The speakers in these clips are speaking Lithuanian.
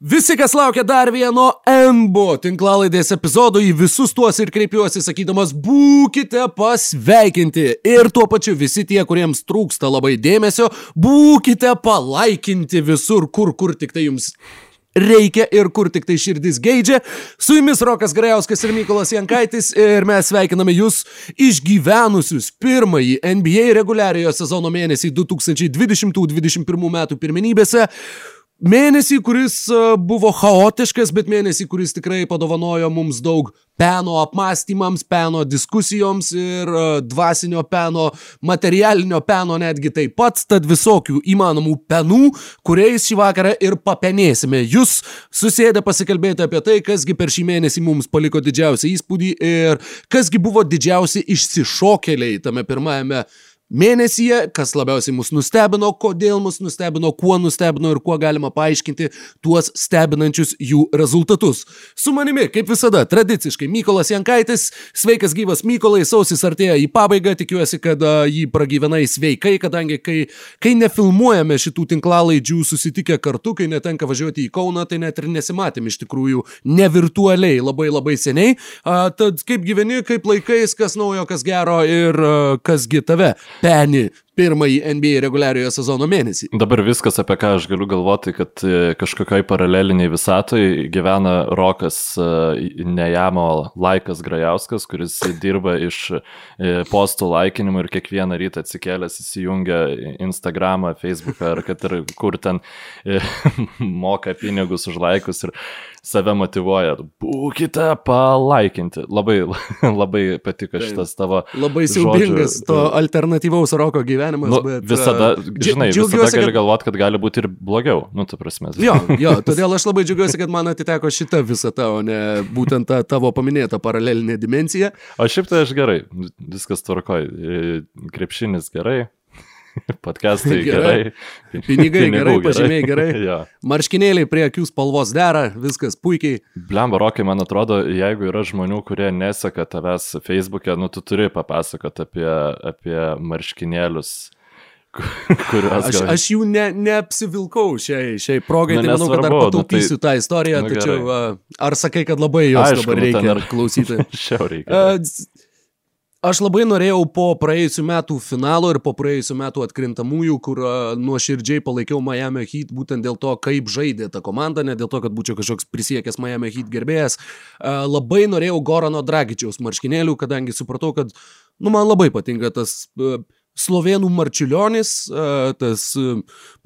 Visi, kas laukia dar vieno MBO tinklalaidės epizodo, į visus tuos ir kreipiuosi sakydamas, būkite pasveikinti. Ir tuo pačiu visi tie, kuriems trūksta labai dėmesio, būkite palaikinti visur, kur, kur tik tai jums reikia ir kur tik tai širdis geidžia. Su jumis Rokas Grajauskas ir Mykolas Jankaitis ir mes sveikiname jūs išgyvenusius pirmąjį NBA reguliariojo sezono mėnesį 2020-2021 metų pirmenybėse. Mėnesį, kuris e, buvo chaotiškas, bet mėnesį, kuris tikrai padovanojo mums daug peno apmąstymams, peno diskusijoms ir e, dvasinio peno, materialinio peno netgi taip pat, tad visokių įmanomų penų, kuriais šį vakarą ir papenėsime. Jūs susėdę pasikalbėti apie tai, kasgi per šį mėnesį mums paliko didžiausią įspūdį ir kasgi buvo didžiausi išsišokėliai tame pirmajame mėnesyje, kas labiausiai mus nustebino, kodėl mus nustebino, kuo nustebino ir kuo galima paaiškinti tuos stebinančius jų rezultatus. Su manimi, kaip visada, tradiciškai Mykolas Jankaitis, sveikas gyvas Mykolai, sausis artėja į pabaigą, tikiuosi, kad jį pragyvenai sveikai, kadangi kai, kai nefilmuojame šitų tinklalaidžių susitikę kartu, kai netenka važiuoti į Kauną, tai net ir nesimatėm iš tikrųjų ne virtualiai labai labai seniai. Uh, tad kaip gyveni, kaip laikais, kas naujo, kas gero ir uh, kasgi tave bad news. Pirmąjį NBA reguliariojo sezono mėnesį. Dabar viskas, apie ką aš galiu galvoti, kad e, kažkokioj paraleliniai visatoje gyvena Rokas e, Nejamo Laikas Grajauskas, kuris dirba iš e, postų laikinimų ir kiekvieną rytą atsikėlęs įsijungia Instagramą, Facebooką ar kad ir kur ten moka pinigus už laikus ir save motivuoja, būkite palaikinti. Labai, labai patiko šitas tavo. Labai siaubingas žodžių. to alternatyvaus roko gyvenimas. Nu, bet, visada, žinai, visada gali kad... galvoti, kad gali būti ir blogiau. Nu, tu prasme. Jo, jo, todėl aš labai džiaugiuosi, kad man atiteko šita visata, o ne būtent ta tavo paminėta paralelinė dimensija. O šiaip tai aš gerai, viskas tvarkoj. Krepšinis gerai, Podcastai gerai. gerai. Pinigai gerai, pažymiai gerai. ja. Marškinėliai prie akių spalvos dera, viskas puikiai. Blemba, Rokai, man atrodo, jeigu yra žmonių, kurie neseka tavęs Facebook'e, nu tu turi papasakoti apie, apie marškinėlius kuriuos. Aš, aš jų ne, neapsivilkau šiai, šiai progai, nu, tai manau, kad dar pataupysiu nu, tai... tą istoriją, nu, tačiau gerai. ar sakai, kad labai jos Aišku, dabar nu, reikia nu, klausyti? Šiau reikia. Uh, Aš labai norėjau po praėjusių metų finalo ir po praėjusių metų atkrintamųjų, kur nuoširdžiai palaikiau Miami Heat būtent dėl to, kaip žaidė ta komanda, ne dėl to, kad būčiau kažkoks prisiekęs Miami Heat gerbėjas. Labai norėjau Gorano Dragičiaus marškinėlių, kadangi supratau, kad, nu, man labai patinka tas Slovenų Marčiulionis, tas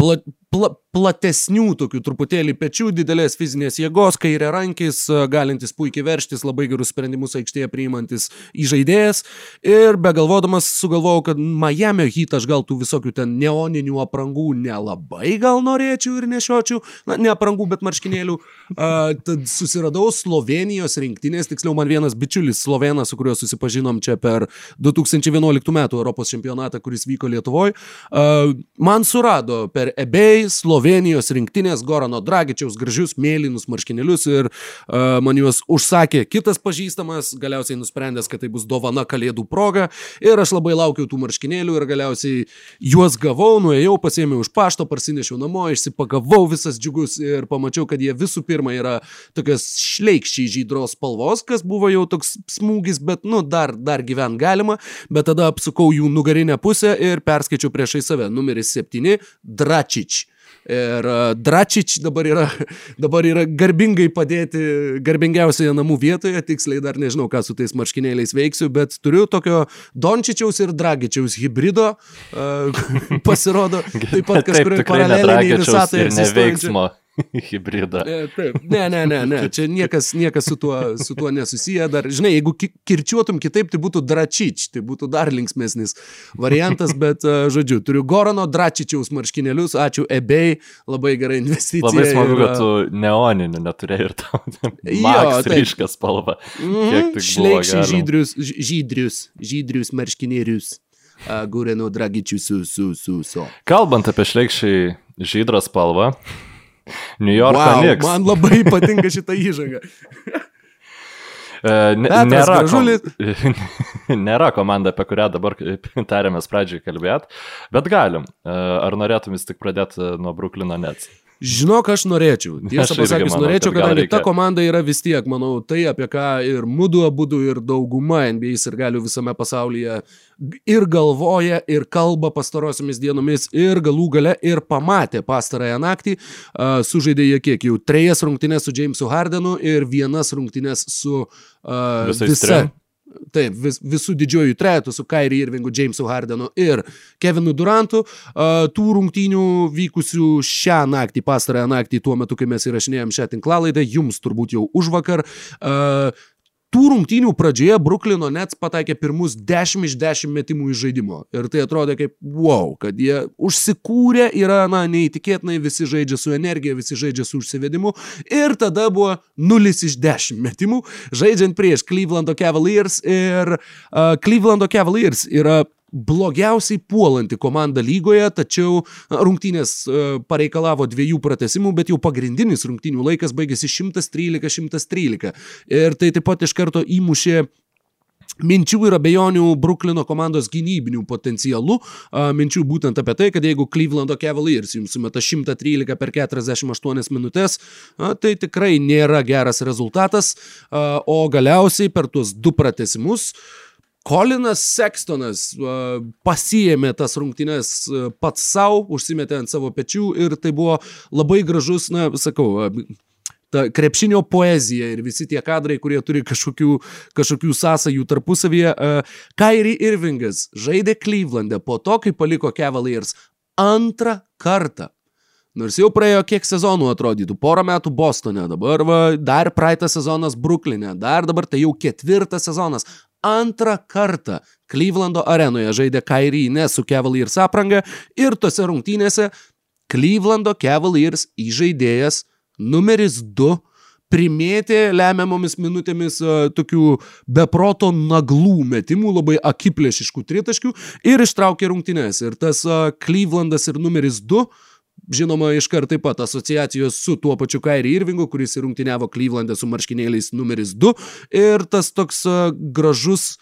pla, pla, platesnių tokių truputėlį pečių, didelės fizinės jėgos, kairė rankis, galintis puikiai verštis, labai gerus sprendimus aikštėje priimantis įžaidėjas. Ir be galvodamas sugalvojau, kad Miami Heat aš gal tų visokių ten neoninių aprangų nelabai gal norėčiau ir nešiočiau, na, ne aprangų, bet marškinėlių. Uh, tad susiradau Slovenijos rinktinės, tiksliau man vienas bičiulis Slovenas, su kuriuo susipažinom čia per 2011 metų Europos čempionatą, kuris vyko Lietuvoje, uh, man surado per eBay Slovenijos Slovenijos rinktinės Gorano Dragičiaus gražius mėlynus marškinėlius ir uh, man juos užsakė kitas pažįstamas, galiausiai nusprendęs, kad tai bus dovana kalėdų proga. Ir aš labai laukiau tų marškinėlių ir galiausiai juos gavau, nuėjau, pasėmiau už pašto, parsinešiau namo, išsipagavau visas džiugus ir pamačiau, kad jie visų pirma yra tokios šleikščiai žydros spalvos, kas buvo jau toks smūgis, bet nu dar, dar gyvent galima, bet tada apsukau jų nugarinę pusę ir perskaičiau priešai save. Numeris 7 Dračič. Ir e, Dračič dabar yra, dabar yra garbingai padėti garbingiausioje namų vietoje, tiksliai dar nežinau, ką su tais marškinėliais veiksiu, bet turiu tokio Dončičiaus ir Dragičiaus hybrido, uh, pasirodo, taip pat kažkurioje paralelinėje visatoje. Neveiksmo. hybridą. E, taip, ne, ne, ne, ne, čia niekas, niekas su, tuo, su tuo nesusiję. Dar, žinai, jeigu kirčiuotum kitaip, tai būtų dračič, tai būtų dar linksmėsnis variantas, bet, e, žodžiu, turiu Gorano dračičiaus marškinėlius, ačiū eBay, labai gera investicija. Labai smagu, ir, kad tu neoninį neturėjai ir tau ryšką spalvą. Mm, Šleikščiai žydrius, žydrius, žydrius marškinėlius. Gureno dragičių su, su, su, su. Kalbant apie šleikščiai žydrą spalvą, New Yorko wow, Knicks. Man labai patinka šitą įžangą. E, nėra, kom... nėra komanda, apie kurią dabar tarėmės pradžiai kalbėti, bet galim. E, ar norėtum vis tik pradėti nuo Bruklino Nets? Žinok, aš norėčiau. Tiesą pasakius, manau, norėčiau, kad kadangi ta reikia. komanda yra vis tiek, manau, tai apie ką ir mūdu abu ir dauguma NBA ir galių visame pasaulyje ir galvoja, ir kalba pastarosiomis dienomis, ir galų gale ir pamatė pastarąją naktį. Uh, sužaidė jie kiek jau trejas rungtynės su Jamesu Hardenu ir vienas rungtynės su uh, Visais visa. trim? Taip, vis, visų didžiojų trejetų su Kairi Irvingu, Jamesu Hardenu ir Kevinu Durantu. Uh, tų rungtynių vykusių šią naktį, pastarąją naktį, tuo metu, kai mes įrašinėjom šią tinklalaidą, jums turbūt jau už vakar. Uh, Tų rungtynių pradžioje Bruklino Nets pataikė pirmus 10 iš 10 metimų iš žaidimo. Ir tai atrodė kaip wow, kad jie užsikūrė, yra, na, neįtikėtinai, visi žaidžia su energija, visi žaidžia su užsivedimu. Ir tada buvo 0 iš 10 metimų, žaidžiant prieš Clevelando Cavaliers. Ir uh, Clevelando Cavaliers yra blogiausiai puolanti komanda lygoje, tačiau rungtynės e, pareikalavo dviejų pratesimų, bet jau pagrindinis rungtynių laikas baigėsi 113-113. Ir tai taip pat iš karto įmušė minčių ir abejonių Bruklino komandos gynybinių potencialų. Minčių būtent apie tai, kad jeigu Clevelando Cavaliers jums sumeta 113 per 48 minutės, tai tikrai nėra geras rezultatas. O galiausiai per tuos du pratesimus Kolinas Sextonas uh, pasijėmė tas rungtynes uh, pats savo, užsimetė ant savo pečių ir tai buvo labai gražus, na, sakau, ta krepšinio poezija ir visi tie kadrai, kurie turi kažkokių, kažkokių sąsajų tarpusavyje. Uh, Kairi Irvingas žaidė Cleveland'e po to, kai paliko Cavaliers antrą kartą. Nors jau praėjo kiek sezonų atrodytų, porą metų Bostone, dabar va, dar praeitą sezonas Bruklinė, dar dabar tai jau ketvirtas sezonas. Antrą kartą Clevelando arenoje žaidė Kairį ne su Cavaliers apranga ir tose rungtynėse Clevelando Cavaliers įžaidėjas numeris 2 primėtė lemiamomis minutėmis uh, tokių beproto naglų metimų, labai akiplėšiškų tritaškių ir ištraukė rungtynės. Ir tas uh, Clevelandas ir numeris 2 Žinoma, iškart taip pat asociacijos su tuo pačiu Kairi Irvingu, kuris rungtyniavo Cleveland'e su marškinėliais numeris 2. Ir tas toks gražus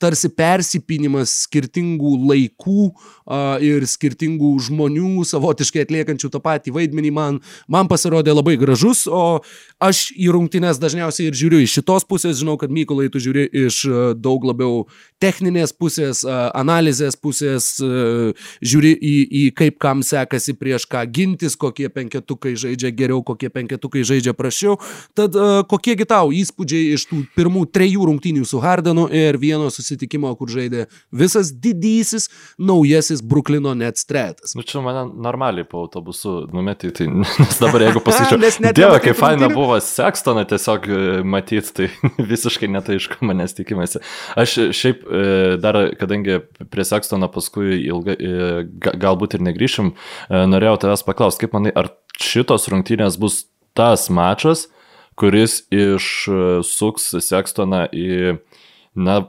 tarsi persipinimas skirtingų laikų a, ir skirtingų žmonių, savotiškai atliekančių tą patį vaidmenį, man, man pasirodė labai gražus, o aš į rungtynes dažniausiai ir žiūriu iš šitos pusės, žinau, kad Mykolai tu žiūri iš daug labiau techninės pusės, a, analizės pusės, a, žiūri į, į kaip kam sekasi prieš ką gintis, kokie penketukai žaidžia geriau, kokie penketukai žaidžia prašiau. Tad a, kokiegi tau įspūdžiai iš tų pirmų trejų rungtynių su Hardenu ir vieno susitikimo, kur žaidė visas didysis naujasis Bruklino Nets tretas. Nu, čia mane normaliai po autobusu numetė, tai nes dabar jeigu pasakyčiau, Dieve, kaip faina buvo Sekstoną tiesiog matyti, tai visiškai netai iš ko manęs tikimasi. Aš šiaip e, dar, kadangi prie Sekstono paskui ilga, e, ga- galbūt ir negryšim, e, norėjau tavęs paklausti, kaip manai, ar šitos rungtynės bus tas mačas, kuris išsuks Sekstoną į, na,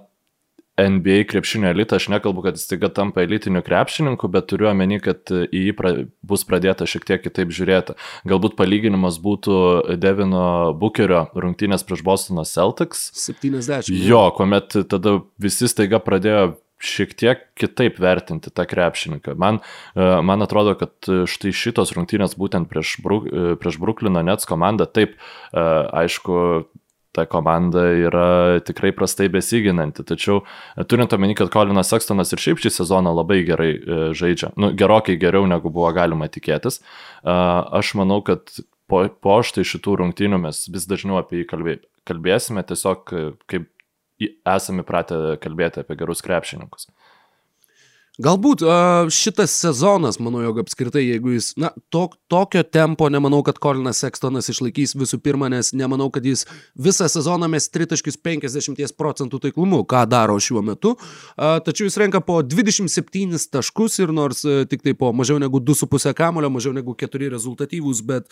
NBA krepšinio elitą, aš nekalbu, kad jis taiga tampa elitiniu krepšininku, bet turiu omeny, kad į jį pra, bus pradėta šiek tiek kitaip žiūrėti. Galbūt palyginimas būtų Devino Bukerio rungtynės prieš Bostono Celtics. 70. Jo, kuomet tada visi staiga pradėjo šiek tiek kitaip vertinti tą krepšininką. Man, e, man atrodo, kad štai šitos rungtynės būtent prieš, Bruk, e, prieš Bruklino Nets komandą, taip, e, aišku, ta komanda yra tikrai prastai besiginanti. Tačiau e, turint omeny, kad Kolinas Sekstonas ir šiaip šį sezoną labai gerai e, žaidžia, nu, gerokai geriau negu buvo galima tikėtis, e, aš manau, kad po, po štai šitų rungtynių mes vis dažniau apie jį kalbė, kalbėsime, tiesiog kaip esame pratę kalbėti apie gerus krepšininkus. Galbūt šitas sezonas, manau, jog apskritai, jeigu jis, na, to, tokio tempo, nemanau, kad Kolinas Sekstonas išlaikys visų pirma, nes nemanau, kad jis visą sezoną mes tritaškius 50 procentų taiklumu, ką daro šiuo metu. Tačiau jis renka po 27 taškus ir nors a, tik tai po mažiau negu 2,5 kamulio, mažiau negu 4 rezultatyvus, bet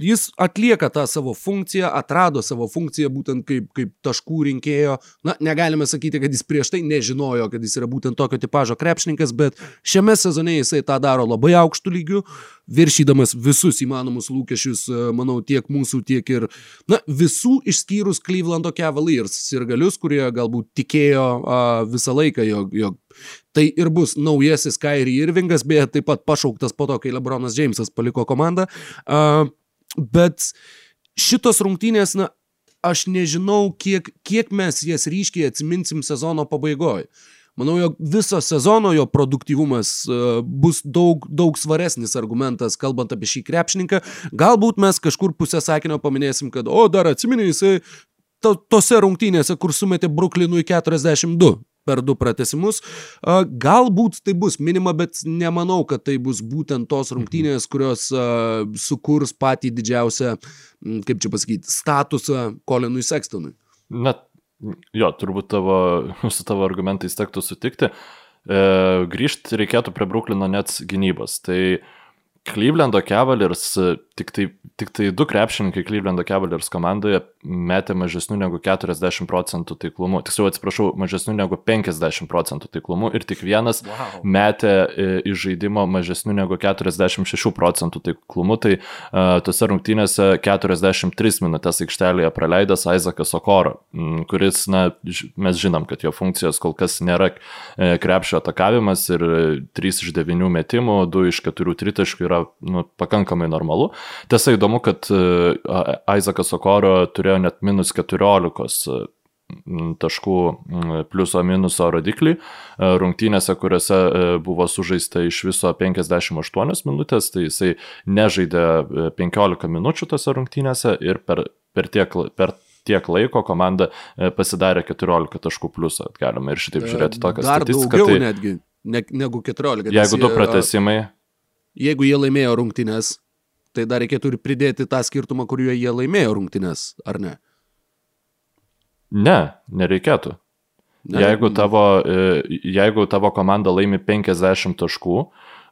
jis atlieka tą savo funkciją, atrado savo funkciją būtent kaip, kaip taškų rinkėjo. Na, negalime sakyti, kad jis prieš tai nežinojo, kad jis yra būtent tokio tipažo mažo krepšininkas, bet šiame sezone jisai tą daro labai aukštų lygių, viršydamas visus įmanomus lūkesčius, e, manau, tiek mūsų, tiek ir, na, visų išskyrus Clevelando Cavaliers ir galius, kurie galbūt tikėjo a, visą laiką, jog, jog tai ir bus naujasis Kyrie Irvingas, beje, taip pat pašauktas po to, kai Lebronas Jamesas paliko komandą. A, bet šitos rungtynės, na, aš nežinau, kiek, kiek mes jas ryškiai atsiminsim sezono pabaigoje. Manau, jog viso sezono jo produktyvumas uh, bus daug, daug svaresnis argumentas, kalbant apie šį krepšininką. Galbūt mes kažkur pusę sakinio paminėsim, kad, o dar atsimeni, jisai to, tose rungtynėse, kur sumetė Bruklinui 42 per du pratesimus. Uh, galbūt tai bus minima, bet nemanau, kad tai bus būtent tos rungtynės, kurios uh, sukurs patį didžiausią, kaip čia pasakyti, statusą Kolinui Sextonui. Net jo, turbūt tavo, su tavo argumentais tektų sutikti. E, grįžti reikėtų prie Bruklino Nets gynybos. Tai Clevelando Cavaliers tik tai, tik tai du krepšininkai Clevelando Cavaliers komandoje metė mažesnių negu 40 procentų taiklumu. Tiksliau, atsiprašau, mažesnių negu 50 procentų taiklumu ir tik vienas wow. metė e, iš žaidimo mažesnių negu 46 procentų taiklumu. Tai uh, tose rungtynėse 43 minutės aikštelėje praleidęs Isaacas Okoro, kuris, na, mes žinom, kad jo funkcijos kol kas nėra e, krepšio atakavimas ir 3 iš 9 metimų, 2 iš 4 tritaškų yra nu, pakankamai normalu. Tiesa įdomu, kad Isaacas Okoro turėjo net minus 14 taškų pliuso minuso rodiklį rungtynėse, kuriuose buvo sužaista iš viso 58 minutės, tai jisai nežaidė 15 minučių tose rungtynėse ir per, per, tiek, per tiek laiko komanda pasidarė 14 taškų pliusą. Galima ir šitaip žiūrėti tokią Dar statistiką. Tai, netgi, ne, negu 14. jeigu du pratesimai, Jeigu jie laimėjo rungtynės, tai dar reikėtų ir pridėti tą skirtumą, kuriuo jie laimėjo rungtynės, ar ne? ne, nereikėtų. Ne? Jeigu tavo, e, jeigu tavo komanda laimi 50 taškų,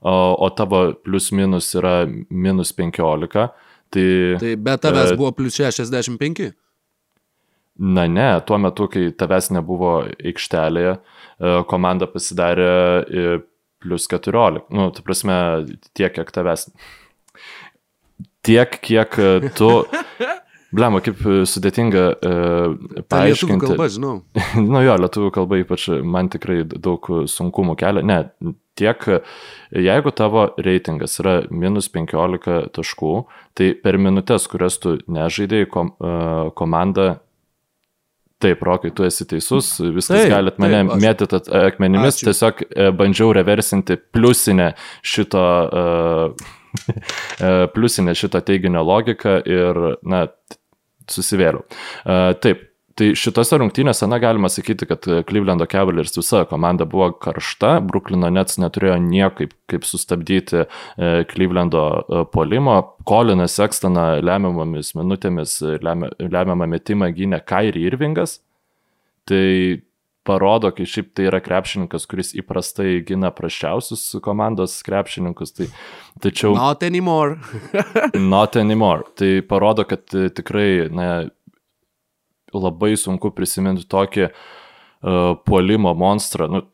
o, o tavo plius minus yra minus 15, tai... Tai be tavęs E, buvo plus 65. Na ne, tuo metu, kai tavęs nebuvo aikštelėje, e, komanda pasidarė e, plus 14. Nu, tu prasme, tiek, kiek tavęs. Tiek, kiek e, tu... Blema, kaip e, sudėtinga e, Ta lietuvių paaiškinti. kalba, žinau. nu jo, lietuvių kalba ypač man tikrai daug sunkumų kelia. Ne, tiek, jeigu tavo reitingas yra minus 15 taškų, tai per minutės, kurias tu nežaidėjai, kom, e, komanda Taip, Rokai, tu esi teisus, viskas Taip, galit mane taip, aš- mėtyti akmenimis, Ačiū. tiesiog bandžiau reversinti pliusinę šito, e, e, pliusinę šito teiginio logiką ir, na, susivėliau. E, Taip, tai šitose rungtynėse, na, galima sakyti, kad Clevelando Cavaliers visa komanda buvo karšta, Brooklyno Nets neturėjo niekaip kaip sustabdyti e, Clevelando polimo, Colinas Sextoną lemiamomis minutėmis, lemia- lemiamą metimą gynė Kairi Irvingas. Tai parodo, kai šiaip tai yra krepšininkas, kuris įprastai gina praščiausius komandos krepšininkus. Tai, tačiau Not anymore. not anymore. Tai parodo, kad e, tikrai na, labai sunku prisiminti tokį uh, puolimo monstrą. Nu,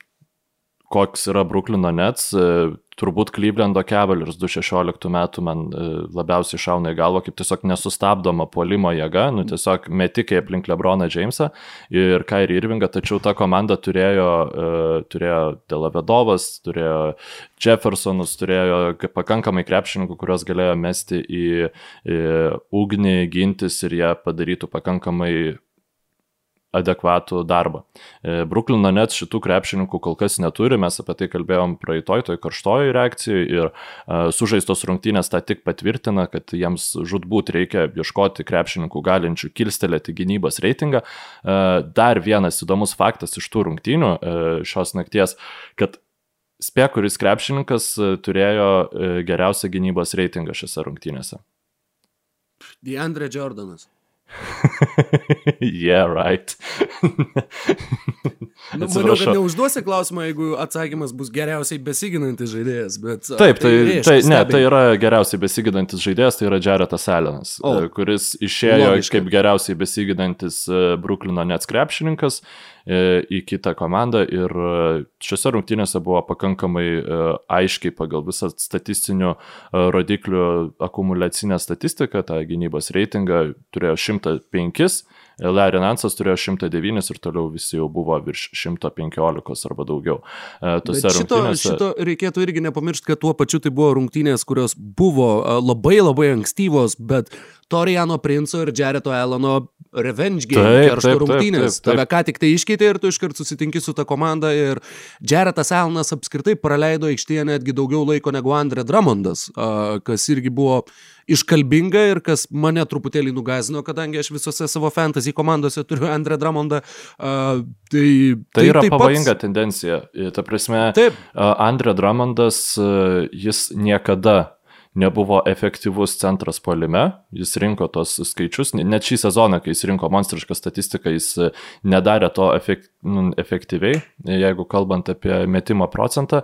koks yra Bruklino Nets, e, turbūt Clevelando Cavaliers 2016 metų man e, labiausiai šauna į galvą, kaip tiesiog nesustabdoma puolimo jėga, nu tiesiog metikai aplink Lebroną Jamesą ir Kairį Irvingą, tačiau ta komanda turėjo, e, turėjo Delavedovas, turėjo Jeffersonus, turėjo pakankamai krepšininkų, kuriuos galėjo mesti į, į ugnį, gintis ir jie padarytų pakankamai adekvatų darbą. E, Bruklino net šitų krepšininkų kol kas neturi, mes apie tai kalbėjom praeitoj, toj karštojo reakcijoje ir uh, sužaistos rungtynės tą tik patvirtina, kad jiems žudbūt reikia ieškoti krepšininkų galinčių kilstelėti gynybos reitingą. Uh, dar vienas įdomus faktas iš tų rungtynių šios nakties, kad spė, kuris krepšininkas turėjo geriausią gynybos reitingą šiose rungtynėse. DeAndre Jordanas. yeah, right. Nu, maniau, kad neužduosi klausimą, jeigu atsakymas bus geriausiai besiginantis žaidėjas, bet... Taip, tai, tai, tai, ne, tai yra geriausiai besiginantis žaidėjas, tai yra Jaretas Allenas, o, kuris išėjo logiškai. kaip geriausiai besiginantis Bruklino Nets krepšininkas į kitą komandą ir šiuose rungtynėse buvo pakankamai aiškiai pagal visą statistinių rodiklių akumulacinę statistiką, tą gynybos reitingą turėjo 105 Larry Nansas turėjo 109 ir toliau visi jau buvo virš 115 arba daugiau. E, šito, rungtynėse... šito reikėtų irgi nepamiršti, kad tuo pačiu tai buvo rungtynės, kurios buvo e, labai labai ankstyvos, bet Toriano Princo ir Jareto Elano revenge game, keršto rungtynės. Tave ką tik tai iškeitė ir tu iškart susitinki su ta komanda ir Jaretas Elanas apskritai praleido aikštėje netgi daugiau laiko negu Andre Dramondas, kas irgi buvo iškalbinga ir kas mane truputėlį nugazino, kadangi aš visose savo fantasy komandose turiu Andre Dramondą. Uh, tai, tai, tai yra tai pavojinga pats... tendencija. Ta prasme, Taip. Andre Dramondas, jis niekada nebuvo efektyvus centras polime, jis rinko tos skaičius, net šį sezoną, kai jis rinko monstrišką statistiką, jis e, nedarė to efekt, nu, efektyviai, jeigu kalbant apie metimo procentą.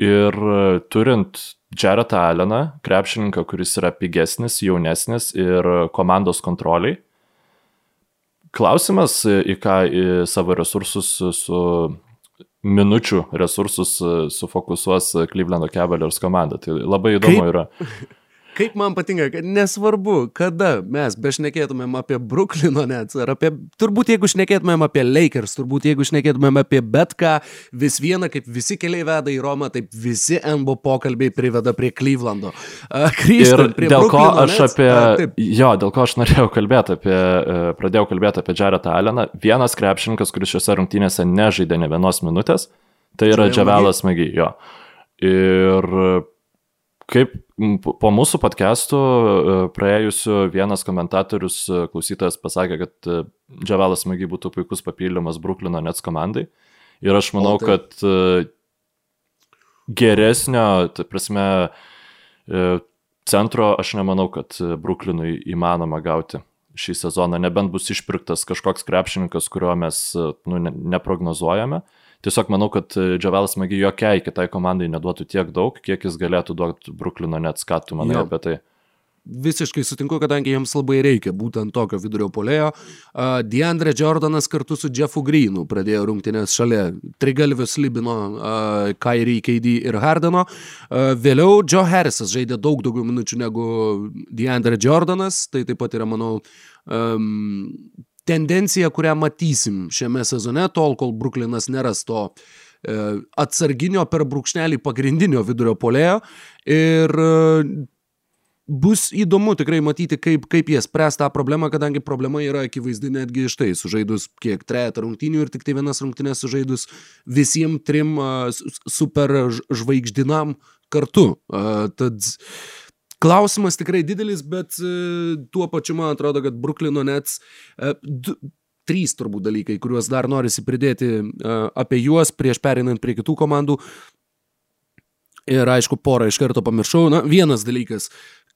Ir e, turint Jaretą Alleną, krepšininką, kuris yra pigesnis, jaunesnis ir komandos kontroliai, klausimas, į ką į savo resursus su minučių resursus e, sufokusuos Cleveland Cavaliers komanda. Tai labai įdomu Kaip? yra. Kaip man patinka, kad nesvarbu, kada mes bešnekėtumėm apie Bruklino net, ar apie, turbūt jeigu šnekėtumėm apie Lakers, turbūt jeigu šnekėtumėm apie bet ką, vis viena, kaip visi keliai veda į Romą, taip visi NBO pokalbiai priveda prie Clevelando. Uh, Grįžtant prie dėl Bruklino ko aš Nets, apie, uh, jo, dėl ko aš norėjau kalbėti apie, uh, pradėjau kalbėti apie Jaretą Alleną, vienas krepšininkas, kuris šiuose rungtynėse nežaidė ne vienos minutės, tai yra Džavelas Magi, jo. Ir Kaip po mūsų podcastų e, praėjusiu vienas komentatorius e, klausytojas pasakė, kad e, Džavalas Magi būtų puikus papildymas Bruklino Nets komandai. Ir aš manau, o, tai. kad geresnio, tai prasme, centro aš nemanau, kad Bruklinui įmanoma gauti šį sezoną, nebent bus išpirktas kažkoks krepšininkas, kurio mes nu, neprognozuojame. Ne Tiesiog manau, kad Džavelas Magi jokiai kitai komandai neduotų tiek daug, kiek jis galėtų duoti Bruklino net, ką tu manai jo. apie tai. Visiškai sutinku, kadangi jiems labai reikia būtent tokio vidurio polėjo. Uh, Deandre Jordanas kartu su Jeffu Greenu pradėjo rungtynės šalia trigalvius Libino, uh, Kairį, KD ir Hardeno. Uh, vėliau Joe Harrisas žaidė daug daugiau minučių negu Deandre Jordanas, tai taip pat yra, manau, um, tendencija, kurią matysim šiame sezone, tol kol Bruklinas neras to e, atsarginio per brūkšnelį pagrindinio vidurio polėjo. Ir e, bus įdomu tikrai matyti, kaip, kaip jie spręs tą problemą, kadangi problema yra akivaizdi netgi iš tai, sužaidus kiek trejata rungtynių ir tik tai vienas rungtynės sužaidus visiems trim uh, super žvaigždinam kartu. Tad Klausimas tikrai didelis, bet e, tuo pačiu man atrodo, kad Bruklino Nets e, trys turbūt dalykai, kuriuos dar norisi pridėti e, apie juos prieš perinant prie kitų komandų. Ir aišku, porą iš karto pamiršau. Na, vienas dalykas,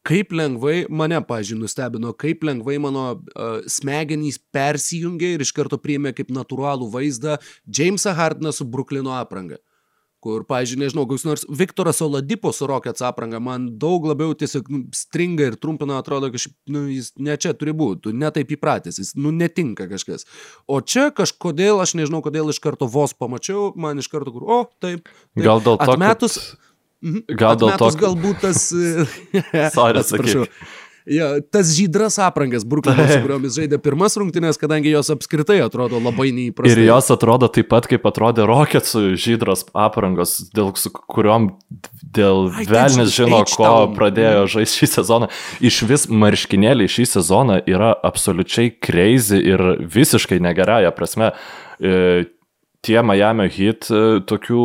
kaip lengvai mane, pažiūrėjau, nustebino, kaip lengvai mano uh, smegenys persijungė ir iš karto priėmė kaip natūralų vaizdą Jamesą Hardiną su Bruklino apranga. Uh, kur, pažiūrėjau, nežinau, koks nors Viktoras Oladipo su Rockets apranga man daug labiau tiesiog nu, stringa ir trumpina, atrodo, kad nu, jis ne čia turi būti, tu netaip įpratęs, jis nu, netinka kažkas. O čia kažkodėl, aš nežinau, kodėl iš karto vos pamačiau, man iš karto, kur, o, taip. taip. Gal dėl to, atmetus, kad... Gal dėl to, galbūt tas... Sorry, atsiprašau. Ja, tas žydras aprangas Bruklino, su kuriomis žaidė pirmas rungtynės, kadangi jos apskritai atrodo labai neįprastai. Ir jos atrodo taip pat, kaip atrodė Rocketsų žydras aprangos, dėl su kuriuom dėl velnis žino, ko pradėjo žaisti šį sezoną. Iš vis marškinėliai šį sezoną yra absoliučiai crazy ir visiškai negerąją prasme. E, tie Miami hit e, tokių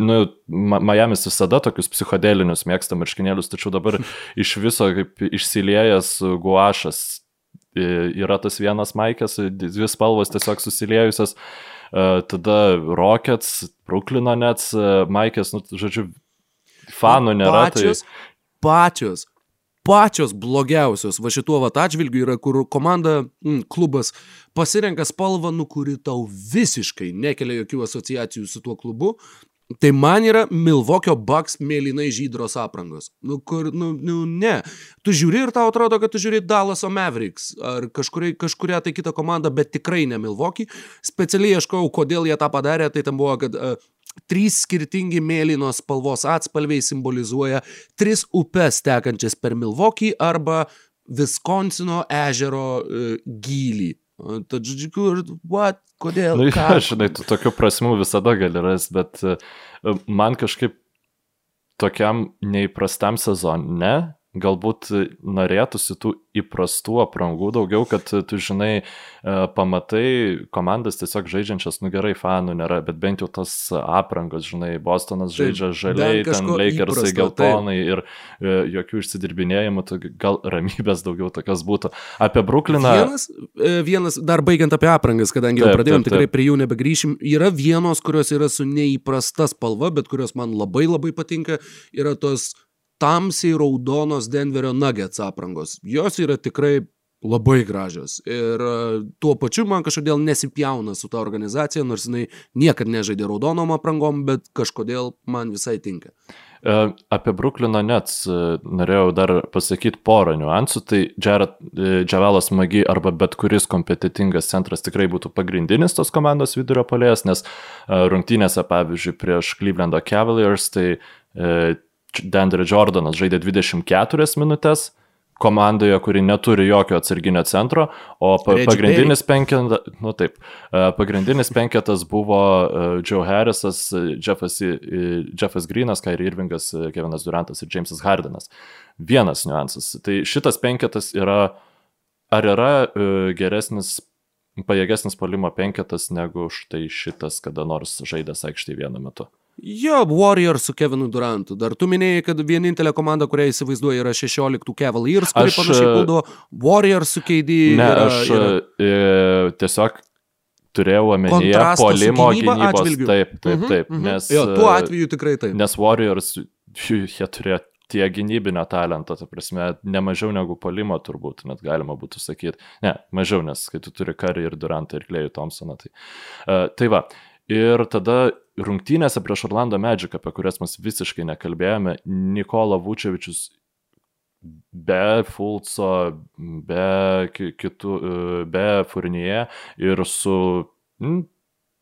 nu, Miamis visada tokius psichodelinius mėgsta marškinėlius, tačiau dabar iš viso kaip išsiliejęs guašas yra tas vienas maikės, dvi spalvos tiesiog susiliejusios, tada Rockets, Bruklino Nets, maikės, nu, žodžiu, fanų nėra. Pačios, tai... pačios pačios blogiausios va šituo vat atžvilgiu yra, kur komanda, mm, klubas pasirenka spalvą, nu, kuri tau visiškai nekelia jokių asociacijų su tuo klubu. Tai man yra Milvokio Bucks mėlynai žydros aprangos. Nu, kur, nu, nu, ne. Tu žiūri ir tau atrodo, kad tu žiūri Dallaso Mavericks ar kažkuria, kažkuria tai kita komanda, bet tikrai ne Milvokį. Specialiai ieškojau, kodėl jie tą padarė, tai tam buvo, kad uh, Trys skirtingi mėlynos spalvos atspalviai simbolizuoja tris upes tekančias per Milvokį arba Viskonsino ežero uh, gylį. Tad, žodžiu, kur, what, kodėl? Na, nu, ja, žinai, tu tokių prasmų visada gali rasti, bet e, man kažkaip tokiam neįprastam sezone galbūt norėtųsi tų įprastų aprangų daugiau, kad tu žinai, e, pamatai komandas tiesiog žaidžiančias, nu gerai, fanų nėra, bet bent jau tas aprangos, žinai, Bostonas žaidžia žaliai, ten Lakersai geltonai taip. ir e, jokių išsidirbinėjimų, tai gal ramybės daugiau tokios būtų. Apie Brukliną. Vienas, e, vienas dar baigiant apie aprangas, kadangi taip, jau pradėjom, taip, taip. tikrai prie jų nebegrįšim, yra vienos, kurios yra su neįprasta spalva, bet kurios man labai labai patinka, yra tos tamsiai raudonos Denverio Nuggets aprangos. Jos yra tikrai labai gražios. Ir e, tuo pačiu man kažkodėl nesipjauna su ta organizacija, nors jinai niekada nežaidė raudonom aprangom, bet kažkodėl man visai tinka. E, apie Bruklino Nets e, norėjau dar pasakyti porą niuansų. Tai Džavelas Magi arba bet kuris kompetitingas centras tikrai būtų pagrindinis tos komandos vidurio polėjas, nes rungtynėse, pavyzdžiui, prieš Clevelando Cavaliers, tai Dandre Jordanas žaidė 24 minutės komandoje, kuri neturi jokio atsarginio centro, o pa pagrindinis penketas, nu taip, e, pagrindinis penketas buvo e, Joe Harrisas, Jeffas, Jeffas Greenas, Kairi Irvingas, Kevinas Durantas ir Jamesas Hardinas. Vienas niuansas. Tai šitas penketas yra, ar yra e, geresnis pajėgesnis polimo penketas negu štai šitas kada nors žaidęs aikštėje vienu metu. Jo, Warriors su Kevinu Durantu. Dar tu minėjai, kad vienintelė komanda, kurią įsivaizduoja, yra 16 Cavaliers, kuri aš, panašiai e, būdavo Warriors su KD. Ne, yra, aš yra... E, tiesiog turėjau omenyje polimo gynybos. Atžvilgiu. Taip, taip, mhm, taip. -hmm. nes, jo, tuo atveju tikrai taip. Nes Warriors, jie turėjo tiek gynybinio talento, ta prasme, ne mažiau negu polimo turbūt, net galima būtų sakyti. Ne, mažiau, nes kai tu turi Karį ir Durantą ir Klejų Thompsoną. Tai, uh, tai va, Ir tada rungtynėse prieš Orlando Magic, apie kurias mes visiškai nekalbėjome, Nikola Vučevičius be Fulco, be kitų, be Furnyje ir su m,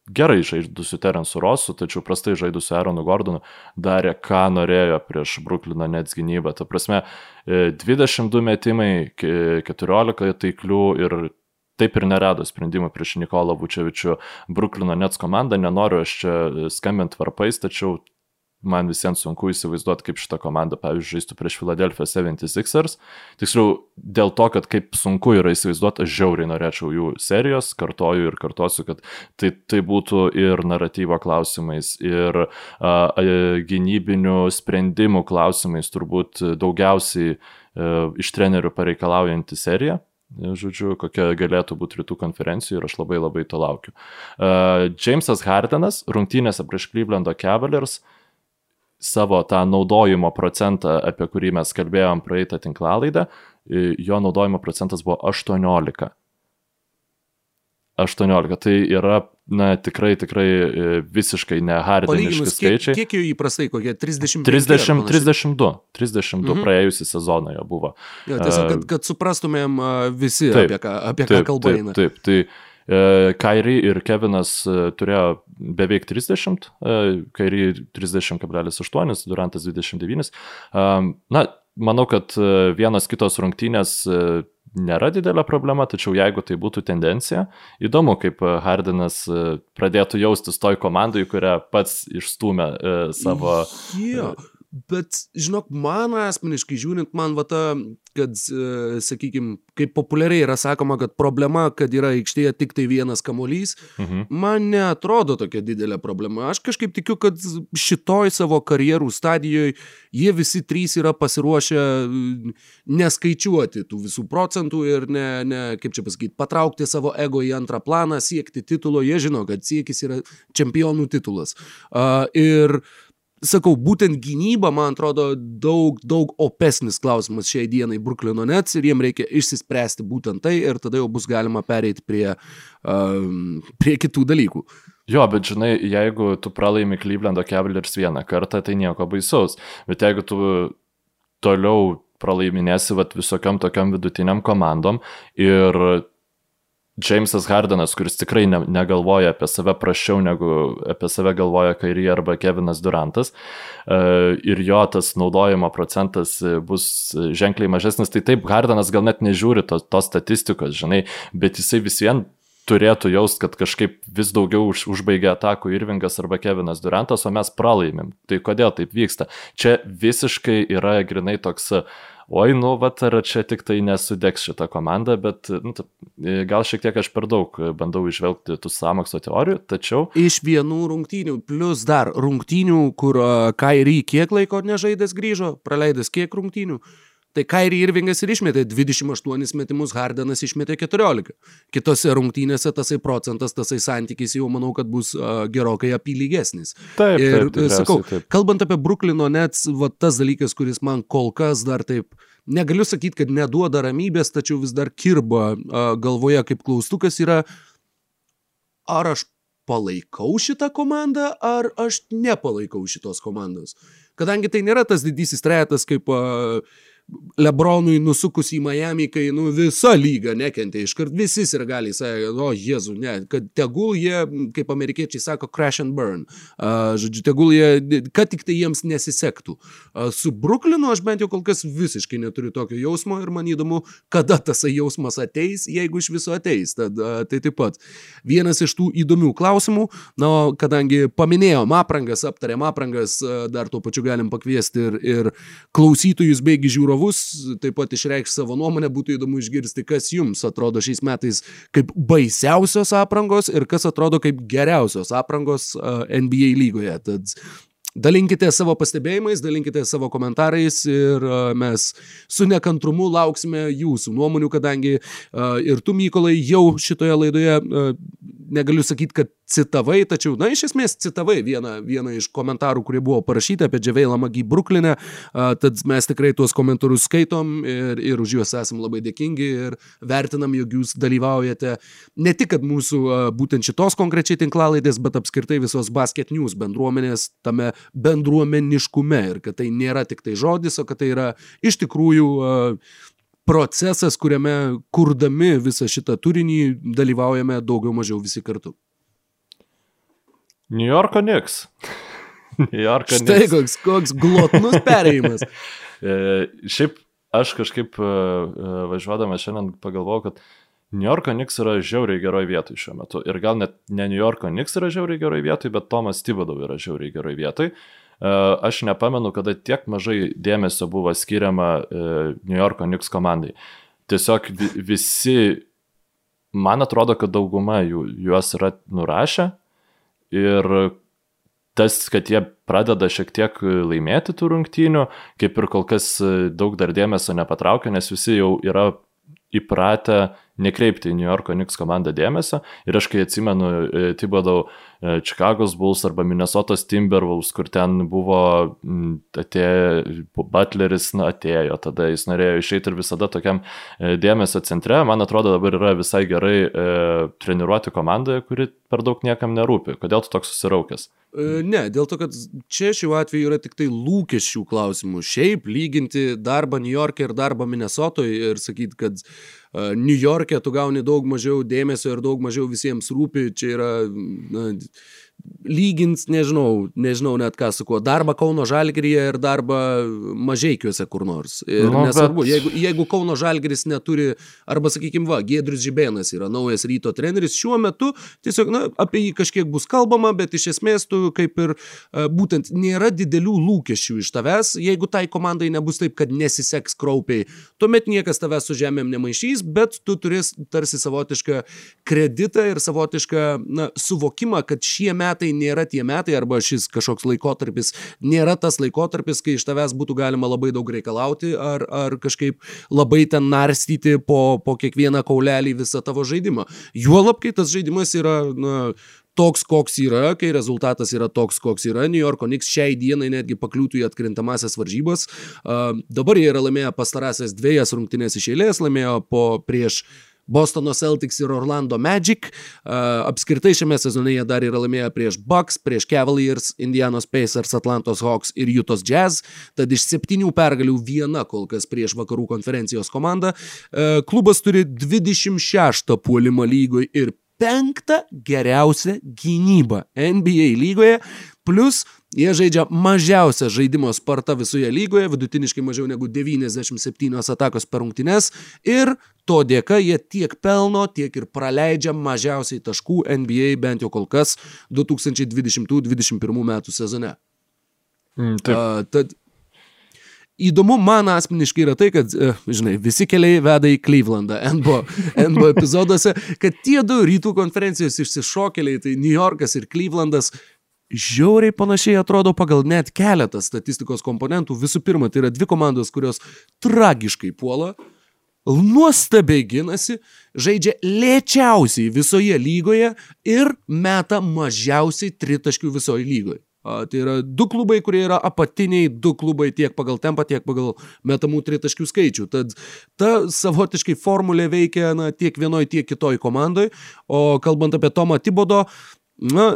gerai žaidusiu Terensu Rosu, tačiau prastai žaidusiu Aaronu Gordonu darė, ką norėjo prieš Bruklino Nets gynybą. Ta prasme, 22 metimai, 14 taiklių ir taip ir nerado sprendimų prieš Nikolą Vučevičių Bruklino Nets komandą. Nenoriu aš čia skambinti varpais, tačiau man visiems sunku įsivaizduoti, kaip šitą komandą, pavyzdžiui, žaistų prieš Philadelphia 76ers. Tiksliau, dėl to, kad kaip sunku yra įsivaizduoti, aš žiauriai norėčiau jų serijos, kartoju ir kartosiu, kad tai, tai būtų ir naratyvo klausimais, ir a, a, gynybinių sprendimų klausimais turbūt daugiausiai a, e, iš trenerių pareikalaujanti serija žodžiu, kokia galėtų būti rytų konferencijų ir aš labai labai to laukiu. Uh, Jamesas Hardenas rungtynėse prieš Clevelando Cavaliers savo tą naudojimo procentą, apie kurį mes kalbėjom praeitą tinklalaidą, jo naudojimo procentas buvo 18. 18. Tai yra, na, tikrai, tikrai e, visiškai nehardiniški skaičiai. Kiek, kiek jų įprastai, kokie 30? 30 32. 32 mhm. praėjusią sezoną jo buvo. Jo, tiesiog, kad, kad suprastumėm visi, taip, apie ką, apie ką taip, kalba eina. Taip, taip. Tai, e, Kairi ir Kevinas e, turėjo beveik 30, Kairi 30,8, Durantas 29. Na, manau, kad vienas kitos rungtynės nėra didelė problema, tačiau jeigu tai būtų tendencija, įdomu, kaip e, Hardinas e, pradėtų jaustis toj komandai, kurią pats išstumė e, savo. Yeah. Bet, žinok, man asmeniškai žiūrint, man va ta, kad, e, sakykime, kaip populiariai yra sakoma, kad problema, kad yra aikštėje tik tai vienas kamolys, mhm. man netrodo tokia didelė problema. Aš kažkaip tikiu, kad šitoj savo karjerų stadijoje jie visi trys yra pasiruošę neskaičiuoti tų visų procentų ir ne, ne kaip čia pasakyti, patraukti savo ego į antrą planą, siekti titulo. Jie žino, kad siekis yra čempionų titulas. Uh, ir sakau, būtent gynyba, man atrodo, daug, daug opesnis klausimas šiai dienai Bruklino Nets ir jiem reikia išsispręsti būtent tai ir tada jau bus galima pereiti prie, um, prie kitų dalykų. Jo, bet žinai, jeigu tu pralaimi Clevelando Cavaliers vieną kartą, tai nieko baisaus. Bet jeigu tu toliau pralaiminėsi vat, visokiam tokiam vidutiniam komandom ir Jamesas Hardenas, kuris tikrai ne, negalvoja apie save prašiau negu apie save galvoja Kairį arba Kevinas Durantas e, ir jo tas naudojimo procentas bus ženkliai mažesnis, tai taip Hardenas gal net nežiūri tos to statistikos, žinai, bet jisai vis vien turėtų jaust, kad kažkaip vis daugiau už, užbaigia atakų Irvingas arba Kevinas Durantas, o mes pralaimim. Tai kodėl taip vyksta? Čia visiškai yra grinai toks oi, nu, vat, ar čia tik tai nesudegs šitą komandą, bet nu, e, gal šiek tiek aš per daug bandau išvelgti tų samokslo teorijų, tačiau... Iš vienų rungtynių, plus dar rungtynių, kur Kairį kiek laiko nežaidęs grįžo, praleidęs kiek rungtynių. Tai Kairi Irvingas ir išmetė 28 metimus, Hardenas išmetė 14. Kitose rungtynėse tasai procentas, tasai santykis jau manau, kad bus uh, gerokai apylygesnis. Taip, ir taip, sakau, taip. kalbant apie Bruklino Nets, va tas dalykas, kuris man kol kas dar taip, negaliu sakyti, kad neduoda ramybės, tačiau vis dar kirba uh, galvoje kaip klaustukas yra, ar aš palaikau šitą komandą, ar aš nepalaikau šitos komandos. Kadangi tai nėra tas didysis trejetas kaip uh, Lebronui nusukus į Miami, kai nu, visa lyga nekentė, iškart visi ir gali sakė, o Jėzu, ne, kad tegul jie, kaip amerikiečiai sako, crash and burn. Uh, žodžiu, tegul jie, kad tik tai jiems nesisektų. Uh, su Bruklinu aš bent jau kol kas visiškai neturiu tokio jausmo ir man įdomu, kada tas jausmas ateis, jeigu iš viso ateis. Tad, uh, tai taip pat vienas iš tų įdomių klausimų, na, kadangi paminėjom aprangas, aptarėm aprangas, uh, dar tuo pačiu galim pakviesti ir, ir klausytojus beigi žiūrovus žiūrovus taip pat išreikš savo nuomonę, būtų įdomu išgirsti, kas jums atrodo šiais metais kaip baisiausios aprangos ir kas atrodo kaip geriausios aprangos NBA lygoje. Tad Dalinkite savo pastebėjimais, dalinkite savo komentarais ir mes su nekantrumu lauksime jūsų nuomonių, kadangi ir tu, Mykolai, jau šitoje laidoje negaliu sakyti, kad citavai, tačiau, na, iš esmės citavai vieną, vieną iš komentarų, kurie buvo parašyti apie Dževeilą Magį Bruklinę, tad mes tikrai tuos komentarus skaitom ir, ir už juos esam labai dėkingi ir vertinam, jog jūs dalyvaujate ne tik, kad mūsų būtent šitos konkrečiai tinklalaidės, bet apskritai visos basket news bendruomenės tame bendruomeniškume ir kad tai nėra tik tai žodis, o kad tai yra iš tikrųjų procesas, kuriame kurdami visą šitą turinį dalyvaujame daugiau mažiau visi kartu. New Yorko Knicks. New Yorko Knicks. Štai koks, koks glotnus perėjimas. e, šiaip aš kažkaip e, e, važiuodama šiandien pagalvojau, kad New Yorko Knicks yra žiauriai geroj vietoj šiuo metu. Ir gal net ne New Yorko Knicks yra žiauriai geroj vietoj, bet Tomas Tibadov yra žiauriai geroj vietoj. E, aš nepamenu, kada tiek mažai dėmesio buvo skiriama New Yorko Knicks komandai. Tiesiog visi, man atrodo, kad dauguma jų juos yra nurašę ir tas, kad jie pradeda šiek tiek laimėti tų rungtynių, kaip ir kol kas daug dar dėmesio nepatraukia, nes visi jau yra įpratę nekreipti į New Yorko Knicks komandą dėmesio. Ir aš kai atsimenu e, Tibodau e, Chicago's Bulls arba Minnesotos Timberwolves, kur ten buvo atėjo, Butleris na, atėjo, tada jis norėjo išeiti ir visada tokiam e, dėmesio centre, man atrodo dabar yra visai gerai e, treniruoti komandoje, kuri per daug niekam nerūpi. Kodėl tu toks susiraukęs? Ne, dėl to, kad čia šiuo atveju yra tik tai lūkesčių klausimų. Šiaip lyginti darbą New York'e ir darbą Minnesotoje ir sakyti, kad New York'e tu gauni daug mažiau dėmesio ir daug mažiau visiems rūpi, čia yra na, lygins, nežinau, nežinau net ką su kuo, darbą Kauno Žalgiryje ir darbą Mažiekiuose kur nors. Ir nu, nesvarbu, bet... jeigu, jeigu Kauno Žalgiris neturi, arba sakykime, va, Giedrius Žibėnas yra naujas ryto treneris, šiuo metu tiesiog, na, apie jį kažkiek bus kalbama, bet iš esmės tu kaip ir būtent nėra didelių lūkesčių iš tavęs, jeigu tai komandai nebus taip, kad nesiseks kraupiai, tuomet niekas tavęs su žemėm nemaišys, bet tu turės tarsi savotišką kreditą ir savotišką, na, suvokimą, kad šie metai metai nėra tie metai arba šis kažkoks laikotarpis nėra tas laikotarpis, kai iš tavęs būtų galima labai daug reikalauti ar, ar kažkaip labai ten narstyti po, po kiekvieną kaulelį visą tavo žaidimą. Juolab, kai tas žaidimas yra na, toks, koks yra, kai rezultatas yra toks, koks yra. New Yorko Knicks šiai dienai netgi pakliūtų į atkrintamasias varžybas. Dabar jie yra laimėję pastarąsias dviejas rungtynės iš eilės, laimėjo po prieš Bostono Celtics ir Orlando Magic. Apskritai šiame sezone jie dar yra laimėję prieš Bucks, prieš Cavaliers, Indianos Pacers, Atlantos Hawks ir Utah's Jazz. Tad iš septynių pergalių viena kol kas prieš vakarų konferencijos komandą. Klubas turi 26 puolimą lygoje ir penktą geriausią gynybą NBA lygoje. Plus Jie žaidžia mažiausią žaidimo spartą visoje lygoje, vidutiniškai mažiau negu 97 atakos per rungtynes ir to dėka jie tiek pelno, tiek ir praleidžia mažiausiai taškų NBA bent jau kol kas 2020-2021 metų sezone. Mm, taip. uh, tad įdomu man asmeniškai yra tai, kad, uh, žinai, visi keliai veda į Clevelandą NBO, NBO epizoduose, kad tie du rytų konferencijos išsišokėliai, tai New Yorkas ir Clevelandas, žiauriai panašiai atrodo pagal net keletą statistikos komponentų. Visų pirma, tai yra dvi komandos, kurios tragiškai puola, nuostabiai ginasi, žaidžia lėčiausiai visoje lygoje ir meta mažiausiai tritaškių visoje lygoje. Tai yra du klubai, kurie yra apatiniai, du klubai tiek pagal tempą, tiek pagal metamų tritaškių skaičių. Tad ta savotiškai formulė veikia na, tiek vienoje, tiek kitoje komandoje. O kalbant apie Tomą Tibodo, na,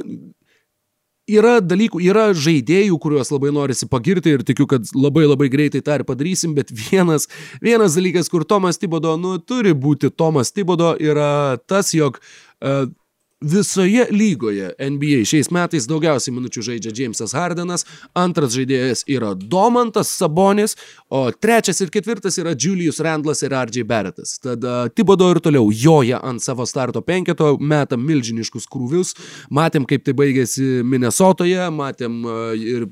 yra dalykų, yra žaidėjų, kuriuos labai norisi pagirti ir tikiu, kad labai labai greitai tą ir padarysim, bet vienas, vienas dalykas, kur Tomas Tibodo, nu, turi būti Tomas Tibodo, yra tas, jog uh, Visoje lygoje NBA šiais metais daugiausiai minučių žaidžia Jamesas Hardenas, antras žaidėjas yra Domantas Sabonis, o trečias ir ketvirtas yra Julius Randlas ir RJ Barrettas. Tada Tibodo ir toliau joja ant savo starto penketo, meta milžiniškus krūvius, matėm kaip tai baigėsi Minnesotoje, matėm ir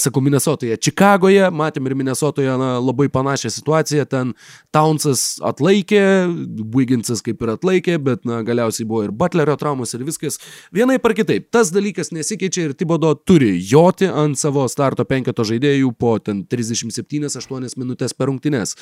sakau, Minnesotoje, Čikagoje, matėm ir Minnesotoje na, labai panašią situaciją, ten Townsas atlaikė, Wigginsas kaip ir atlaikė, bet na, galiausiai buvo ir Butlerio traumos ir viskas. Vienai par kitaip, tas dalykas nesikeičia ir Tibodo turi joti ant savo starto penketo žaidėjų po ten 37-8 minutės per rungtynes.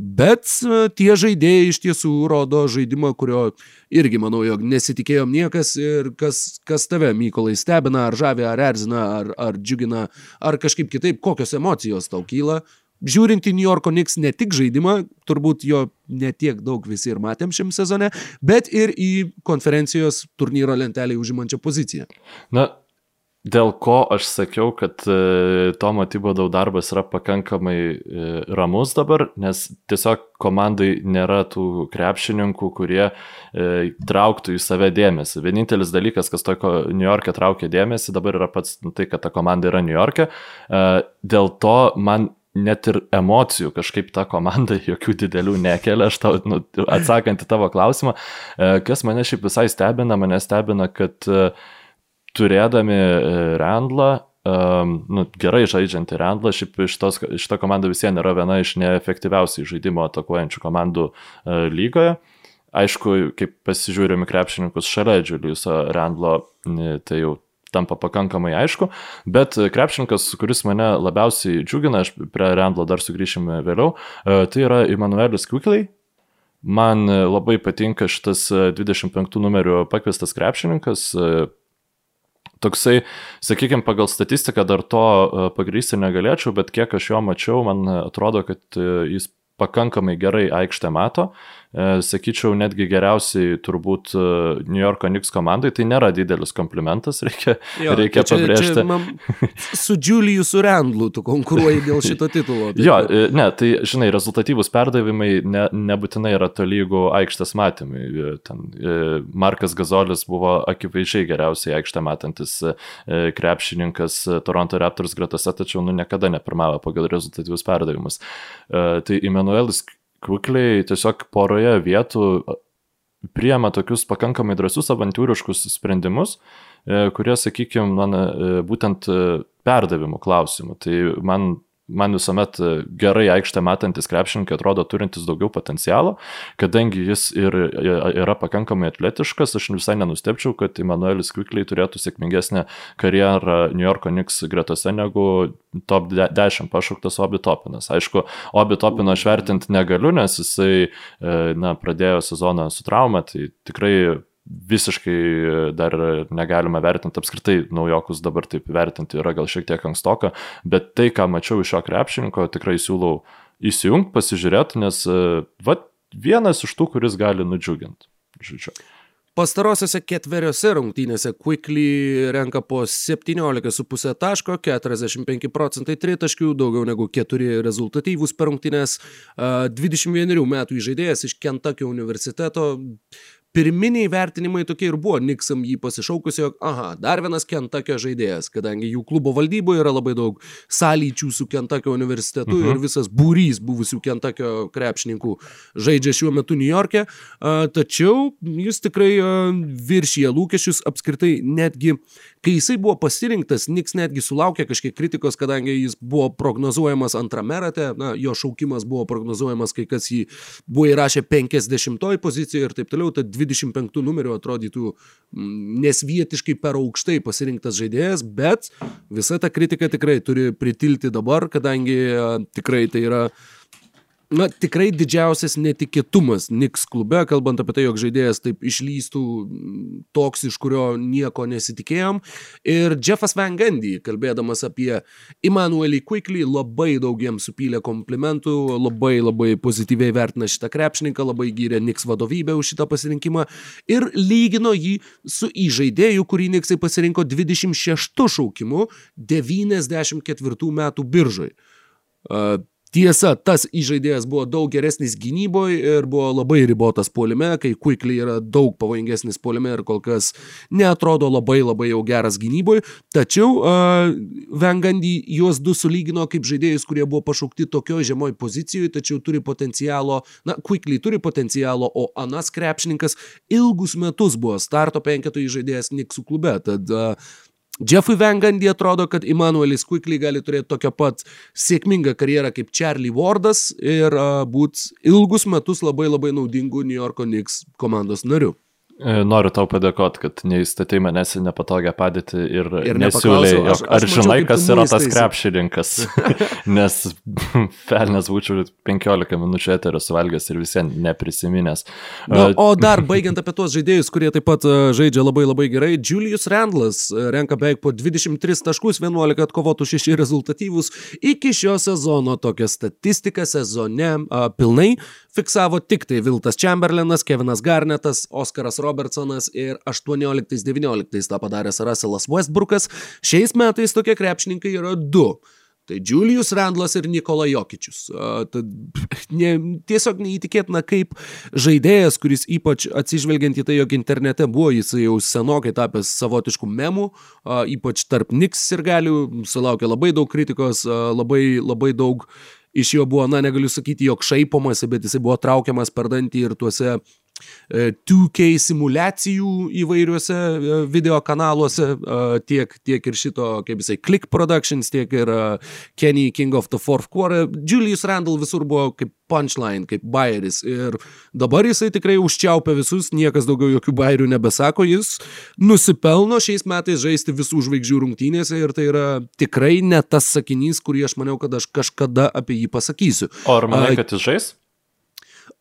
Bet tie žaidėjai iš tiesų rodo žaidimą, kurio irgi manau, jog nesitikėjom niekas ir kas, kas tave, Mykolai, stebina, ar žavia, ar erzina, ar, ar džiugina, ar kažkaip kitaip, kokios emocijos tau kyla. Žiūrint į New Yorko Knicks ne tik žaidimą, turbūt jo netiek daug visi ir matėm šiam sezone, bet ir į konferencijos turnyro lentelį užimančią poziciją. Na, Dėl ko aš sakiau, kad e, Tomo Tibodau darbas yra pakankamai e, ramus dabar, nes tiesiog komandai nėra tų krepšininkų, kurie e, trauktų į save dėmesį. Vienintelis dalykas, kas toko New York'e traukia dėmesį, dabar yra pats nu, tai, kad ta komanda yra New York'e. Dėl to man net ir emocijų kažkaip ta komanda jokių didelių nekelia, aš tau, nu, atsakant į tavo klausimą, kas mane šiaip visai stebina, mane stebina, kad e, turėdami e, Randlą, um, nu, gerai žaidžiantį Randlą, šiaip šitos, šita komanda vis vien yra viena iš neefektyviausiai žaidimo atakuojančių komandų uh, lygoje. Aišku, kaip pasižiūrėjome krepšininkus šalia Juliuso Randlo, tai jau tampa pakankamai aišku, bet krepšininkas, kuris mane labiausiai džiugina, aš prie Randlo dar sugrįšime vėliau, tai yra Emanuelis Kukliai, Man labai patinka šitas 25 numerių pakviestas krepšininkas, toksai, sakykime, pagal statistiką dar to e, pagrysti negalėčiau, bet kiek aš jo mačiau, man atrodo, kad e, jis pakankamai gerai aikštę mato, sakyčiau, netgi geriausiai turbūt e, New Yorko Knicks komandai, tai nėra didelis komplimentas, reikia, jo, reikia tai čia, pabrėžti. Čia, man, su Juliusu Randlu tu konkuruoji dėl šito titulo. Tai jo, e, ne, tai žinai, rezultatyvūs perdavimai ne, nebūtinai yra tolygų aikštės matymai. Ten, Markas Gazolis buvo akivaizdžiai geriausiai aikštę matantis krepšininkas Toronto Raptors gretose, tačiau nu, niekada nepirmavo pagal rezultatyvus perdavimus. Tai Emanuelis kukliai tiesiog poroje vietų priema tokius pakankamai drąsius avantūriškus sprendimus, e, kurie, sakykime, man būtent e, perdavimų klausimų. Tai man man visuomet e, gerai aikštę matantis krepšininkai atrodo turintis daugiau potencialo, kadangi jis ir e, yra pakankamai atletiškas, aš visai nenustepčiau, kad Emanuelis Kvikliai turėtų sėkmingesnę karjerą New Yorko Knicks gretose negu top 10 pašauktas Obi Topinas. Aišku, Obi Topino aš vertinti negaliu, nes jisai e, na, pradėjo sezoną su trauma, tai tikrai visiškai dar negalima vertinti apskritai naujokus dabar taip vertinti yra gal šiek tiek ankstoka, bet tai, ką mačiau iš šio krepšininko, tikrai siūlau įsijungti, pasižiūrėti, nes va, vienas iš tų, kuris gali nudžiuginti. Žodžiu. Pastarosiose ketveriose rungtynėse Quickly renka po 17,5 taško, 45 procentai tritaškių, daugiau negu 4 rezultatyvūs per rungtynės. 21 metų žaidėjas iš Kentucky universiteto pirminiai vertinimai tokie ir buvo, Niksam jį pasišaukus, jog, aha, dar vienas Kentakio žaidėjas, kadangi jų klubo valdyboje yra labai daug sąlyčių su Kentakio universitetu uh -huh. ir mhm. visas būrys buvusių Kentakio krepšininkų žaidžia šiuo metu New York'e, tačiau jis tikrai viršyje lūkesčius apskritai netgi, kai jisai buvo pasirinktas, Niks netgi sulaukė kažkiek kritikos, kadangi jis buvo prognozuojamas antrame rate, na, jo šaukimas buvo prognozuojamas, kai kas jį buvo įrašę 50 pozicijoje ir taip toliau, tad 25 numeriu atrodytų mm, nesvietiškai per aukštai pasirinktas žaidėjas, bet visa ta kritika tikrai turi pritilti dabar, kadangi tikrai tai yra na, tikrai didžiausias netikėtumas Niks klube, kalbant apie tai, jog žaidėjas taip išlystų toks, iš kurio nieko nesitikėjom. Ir Jeffas Van Gundy, kalbėdamas apie Immanuelį Quickly, labai daug jiems supylė komplimentų, labai labai pozityviai vertina šitą krepšininką, labai gyrė Niks vadovybę už šitą pasirinkimą ir lygino jį su įžaidėju, kurį Niksai pasirinko 26 šaukimu 94 metų biržai. Uh, Tiesa, tas įžaidėjas buvo daug geresnis gynyboje ir buvo labai ribotas puolime, kai Quickly yra daug pavojingesnis puolime ir kol kas neatrodo labai labai jau geras gynyboje. Tačiau uh, Vengandy juos du sulygino kaip žaidėjus, kurie buvo pašaukti tokio žemoj pozicijoje, tačiau turi potencialo, na, Quickly turi potencialo, o Anas krepšininkas ilgus metus buvo starto penketo įžaidėjas Niksų klube. Tad uh, Jeffui Vengandy atrodo, kad Immanuelis Quickly gali turėti tokią pat sėkmingą karjerą kaip Charlie Wardas ir uh, būti ilgus metus labai labai naudingu New Yorko Knicks komandos nariu. E, noriu tau padėkoti, kad neįstatei manęs į nepatogią padėtį ir, ir nesiūlėjai, aš, aš ar mačiau, žinai, kas yra tas krepšininkas, nes pelnės būčiau 15 minučių eterio suvalgęs ir visiems neprisiminęs. Na, o dar baigiant apie tuos žaidėjus, kurie taip pat žaidžia labai labai gerai, Julius Randlas renka beveik po 23 taškus, 11 atkovotų 6 rezultatyvus iki šio sezono tokia statistika sezone a, pilnai fiksavo tik tai Viltas Chamberlainas, Kevinas Garnetas, Oskaras Robertsonas ir 18-19 tą padaręs Russellas Westbrookas. Šiais metais tokie krepšininkai yra du. Tai Julius Randlas ir Nikola Jokičius. Ne, tiesiog neįtikėtina, kaip žaidėjas, kuris ypač atsižvelgiant į tai, jog internete buvo jis jau senokai tapęs savotiškų memų, ypač tarp Niks ir galių, sulaukė labai daug kritikos, labai, labai daug iš jo buvo, na, negaliu sakyti, jog šaipomasi, bet jisai buvo traukiamas per dantį ir tuose 2K e, simulacijų įvairiuose e, video kanaluose, e, tiek, tiek ir šito, kaip jisai, Click Productions, tiek ir Kenny King of the Fourth Quarter. Julius Randall visur buvo kaip punchline, kaip bairis. Ir dabar jisai tikrai užčiaupia visus, niekas daugiau jokių bairių nebesako, jis nusipelno šiais metais žaisti visų žvaigždžių rungtynėse ir tai yra tikrai ne tas sakinys, kurį aš maniau, kad aš kažkada apie jį pasakysiu. O ar manai, kad jis žais?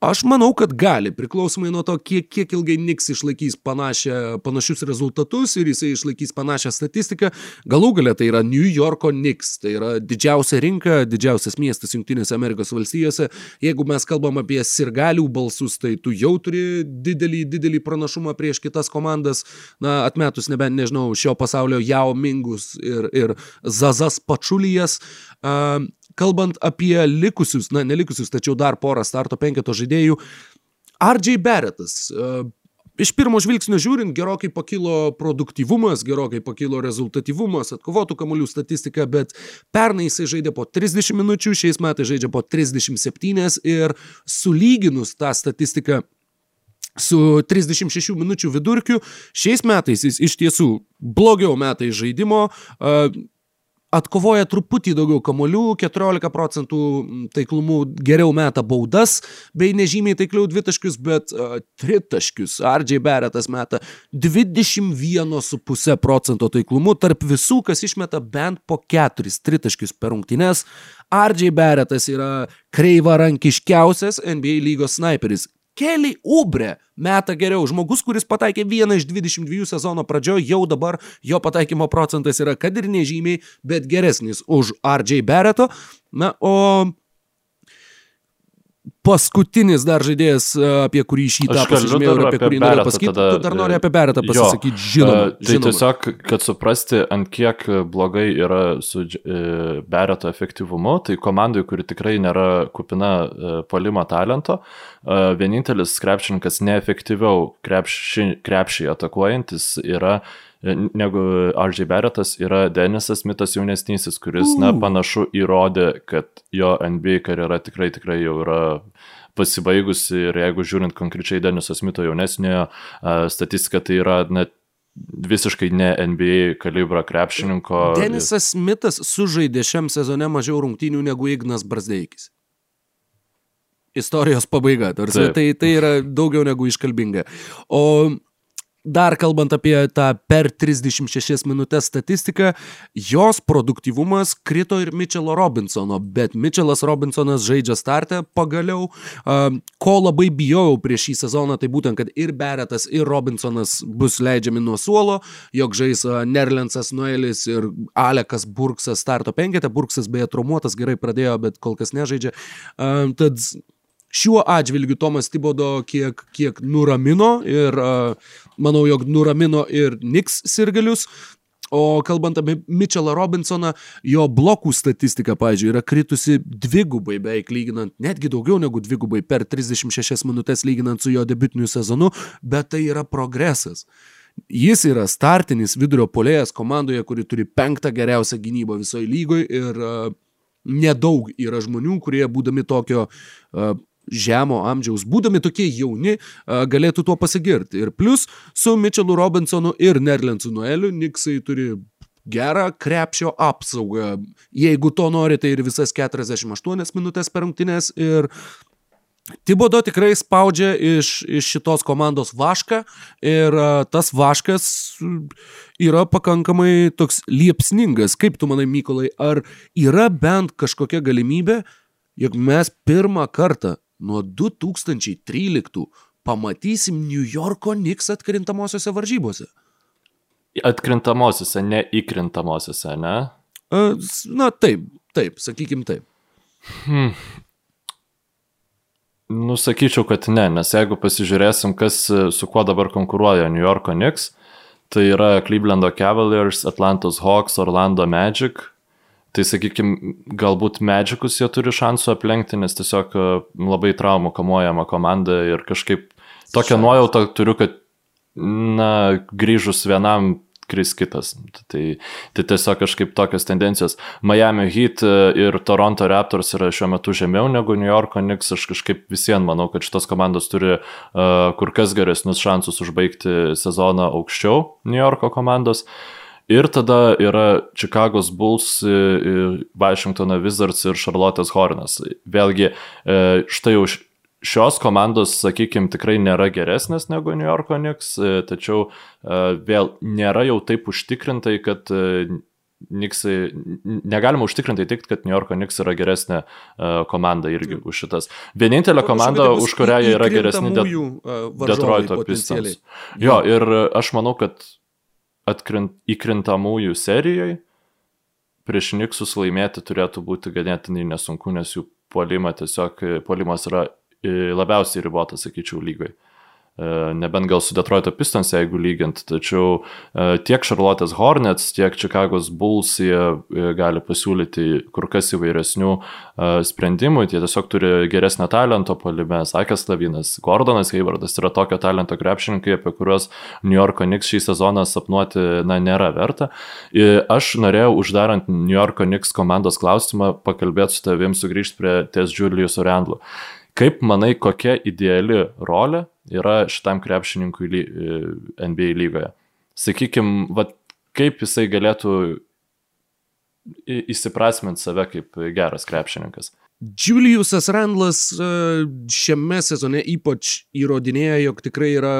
Aš manau, kad gali, priklausomai nuo to, kiek, kiek ilgai Niks išlaikys panašią, panašius rezultatus ir jisai išlaikys panašią statistiką. Galų galę tai yra New Yorko Niks, tai yra didžiausia rinka, didžiausias miestas Junktinėse Amerikos valstijose. Jeigu mes kalbam apie sirgalių balsus, tai tu jau turi didelį, didelį pranašumą prieš kitas komandas, na, atmetus nebent, nežinau, šio pasaulio Jao Mingus ir, ir Zazas Pačulijas. Uh, kalbant apie likusius, na, nelikusius, tačiau dar porą starto penketo žaidėjų, RJ Barrettas. Uh, Iš pirmo žvilgsnio žiūrint, gerokai pakilo produktyvumas, gerokai pakilo rezultatyvumas, atkovotų kamolių statistika, bet pernai jisai žaidė po 30 minučių, šiais metais žaidžia po 37 ir sulyginus tą statistiką su 36 minučių vidurkiu, šiais metais jis iš tiesų blogiau metai žaidimo, atkovoja truputį daugiau kamolių, 14 procentų taiklumu geriau meta baudas, bei nežymiai taikliau dvitaškius, bet uh, tritaškius. RJ Barrettas meta 21,5 procento taiklumu tarp visų, kas išmeta bent po 4 tritaškius per rungtynes. RJ Barrettas yra kreivarankiškiausias NBA lygos sniperis Kelly Ubre meta geriau. Žmogus, kuris pataikė vieną iš 22 sezono pradžioje, jau dabar jo pataikymo procentas yra kad ir nežymiai, bet geresnis už RJ Barretto. Na, o paskutinis dar žaidėjas, e, apie kurį šį tą pasižymėjau ir apie kurį noriu pasakyti. Tada, tu dar nori apie Beretą pasisakyti, žinoma. Tai žinoma. tiesiog, kad suprasti, ant kiek blogai yra su e, Bereto efektyvumu, tai komandai, kuri tikrai nėra kupina e, polimo talento, vienintelis krepšininkas neefektyviau krepšį, krepšį atakuojantis yra negu RJ Barrettas yra Denisas Smithas jaunesnysis, kuris, na, panašu įrodė, kad jo NBA karjera tikrai, tikrai jau yra pasibaigusi ir jeigu žiūrint konkrečiai Deniso Smito jaunesniojo statistiką, tai yra net visiškai ne NBA kalibro krepšininko. Denisas Smithas sužaidė šiam sezone mažiau rungtynių negu Ignas Brasdeikis. Istorijos pabaiga, tarsi, tai, tai yra daugiau negu iškalbinga. O dar kalbant apie tą per 36 minutės statistiką, jos produktyvumas krito ir Mitchelo Robinsono, bet Mitchelas Robinsonas žaidžia startę pagaliau. Ko labai bijojau prieš šį sezoną, tai būtent, kad ir Beretas, ir Robinsonas bus leidžiami nuo suolo, jog žais Nerlensas Noelis ir Alekas Burksas starto penketę. Burksas beje traumuotas, gerai pradėjo, bet kol kas nežaidžia. Tad šiuo atžvilgiu Tomas Tibodo kiek, kiek nuramino ir manau, jog nuramino ir Niks sirgalius. O kalbant apie Mitchellą Robinsoną, jo blokų statistika, pavyzdžiui, yra kritusi dvigubai beveik lyginant, netgi daugiau negu dvigubai per 36 minutės lyginant su jo debutiniu sezonu, bet tai yra progresas. Jis yra startinis vidurio polėjas komandoje, kuri turi penktą geriausią gynybą visoje lygoje ir uh, nedaug yra žmonių, kurie būdami tokio uh, žemo amžiaus, būdami tokie jauni, galėtų tuo pasigirti. Ir plus su Mitchellu Robinsonu ir Nerlensu Noeliu Niksai turi gerą krepšio apsaugą. Jeigu to norite ir visas 48 minutės per rungtynės ir Tibodo tikrai spaudžia iš, iš šitos komandos vašką ir tas vaškas yra pakankamai toks liepsningas. Kaip tu manai, Mykolai, ar yra bent kažkokia galimybė, jog mes pirmą kartą nuo 2013 pamatysim New Yorko Knicks atkrintamosiose varžybose. Atkrintamosiose, ne įkrintamosiose, ne? Na taip, taip, sakykim taip. Hmm. Nusakyčiau, kad ne, nes jeigu pasižiūrėsim, kas su kuo dabar konkuruoja New Yorko Knicks, tai yra Clevelando Cavaliers, Atlantos Hawks, Orlando Magic, Tai sakykime, galbūt medžikus jie turi šansų aplenkti, nes tiesiog e, labai traumų kamuojama komanda ir kažkaip tokią nuojautą turiu, kad, na, grįžus vienam kris kitas. Tai, tai tiesiog kažkaip tokios tendencijos. Miami Heat e, ir Toronto Raptors yra šiuo metu žemiau negu New Yorko Knicks. Aš kažkaip visien manau, kad šitos komandos turi uh, kur kas geresnius šansus užbaigti sezoną aukščiau New Yorko komandos. Uh, Ir tada yra Chicago's Bulls, Washingtono Wizards ir Charlotte's Hornets. Vėlgi, e, štai jau šios komandos, sakykime, tikrai nėra geresnės negu New Yorko Knicks, e, tačiau e, vėl nėra jau taip užtikrintai, kad Niksai, negalima užtikrintai teikti, kad New Yorko Knicks yra geresnė komanda irgi už šitas. Vienintelė komanda, už kurią yra geresni de Detroito Pistons. Jo, ir aš manau, kad atkrint, įkrintamųjų serijoje prieš Niksus laimėti turėtų būti ganėtinai nesunku, nes jų puolima tiesiog, puolimas yra e, labiausiai ribotas, sakyčiau, lygai. E, nebent gal su Detroito Pistons, jeigu lygint, tačiau e, tiek Charlotte's Hornets, tiek Chicago's Bulls jie e, gali pasiūlyti kur kas įvairesnių sprendimų, jie tiesiog turi geresnę talento palime, Sakas Lavinas, Gordonas Heivardas yra tokio talento krepšininkai, apie kuriuos New Yorko Knicks šį sezoną sapnuoti, na, nėra verta. Aš norėjau uždarant New Yorko Knicks komandos klausimą pakalbėti su tavim, sugrįžti prie ties Julius Orendlu. Kaip manai, kokia ideali rolė yra šitam krepšininkui e, NBA lygoje? Sakykime, kaip jisai galėtų įsiprasminti save kaip geras krepšininkas? Juliusas Randlas e, šiame sezone ypač įrodinėja, jog tikrai yra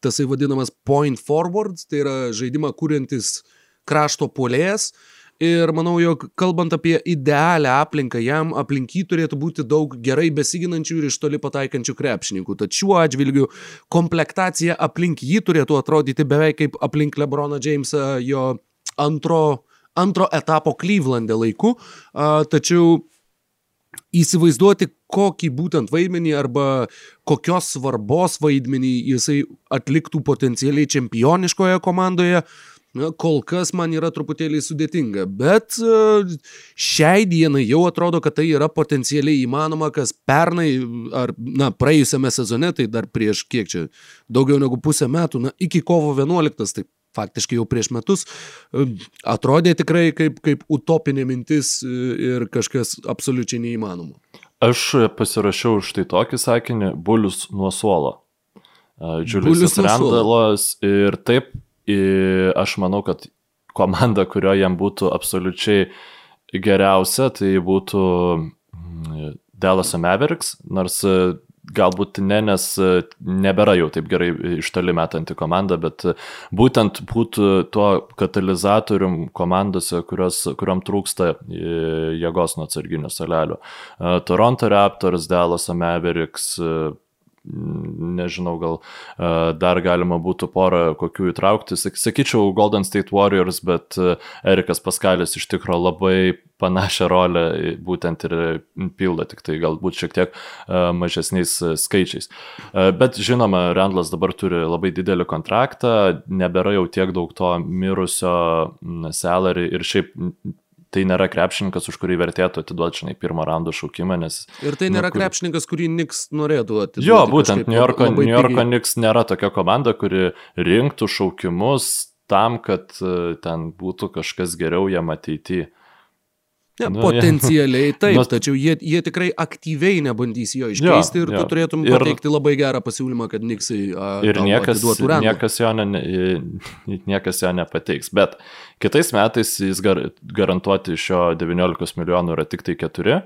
tasai vadinamas point forward, tai yra žaidimą kūrintis krašto polėjas ir manau, jog kalbant apie idealią aplinką, jam aplink jį turėtų būti daug gerai besiginančių ir iš toli pataikančių krepšininkų. Tad šiuo atžvilgiu komplektacija aplink jį turėtų atrodyti beveik kaip aplink Lebroną Jamesą jo antro, antro etapo Cleveland'e laiku, tačiau įsivaizduoti, kokį būtent vaidmenį arba kokios svarbos vaidmenį jisai atliktų potencialiai čempioniškoje komandoje, Na, kol kas man yra truputėlį sudėtinga, bet e, šiai dienai jau atrodo, kad tai yra potencialiai įmanoma, kas pernai ar, na, praėjusiame sezone, tai dar prieš kiek čia, daugiau negu pusę metų, na, iki kovo 11, tai faktiškai jau prieš metus, e, atrodė tikrai kaip, kaip utopinė mintis e, ir kažkas absoliučiai neįmanoma. Aš pasirašiau štai tokį sakinį - bulius nuo suolo. Džiulius Randalas ir taip aš manau, kad komanda, kurio jam būtų absoliučiai geriausia, tai būtų mm, Dallas Mavericks, nors e, galbūt ne, nes e, nebėra jau taip gerai iš toli metanti komanda, bet e, būtent būtų tuo katalizatorium komandose, kurios, kuriuom trūksta jėgos nuo atsarginių salelių. Toronto Raptors, Dallas Mavericks, nežinau, gal uh, dar galima būtų porą kokių įtraukti. Sakyčiau, Golden State Warriors, bet uh, Erikas Paskalis iš tikrųjų labai panašią rolę būtent ir pildo, tik tai galbūt šiek tiek uh, mažesniais skaičiais. Bet žinoma, Randlas dabar turi labai didelį kontraktą, nebėra jau tiek daug to mirusio salary ir šiaip tai nėra krepšininkas, už kurį vertėtų atiduoti, žinai, pirmą raundo šaukimą, nes... Ir tai nėra nu, kur... krepšininkas, kurį Niks norėtų atiduoti. Jo, būtent New Yorko, New Yorko Niks nėra tokia komanda, kuri rinktų šaukimus tam, kad e, ten būtų kažkas geriau jam ateityje. Ne, nu, potencialiai taip, nu, tačiau jie, jie tikrai aktyviai nebandys jo iškeisti jo, ir tu jo. turėtum ir, pateikti labai gerą pasiūlymą, kad Niksai ir niekas, niekas, jo ne, niekas jo nepateiks. Bet kitais metais jis gar, garantuoti šio 19 milijonų yra tik tai 4.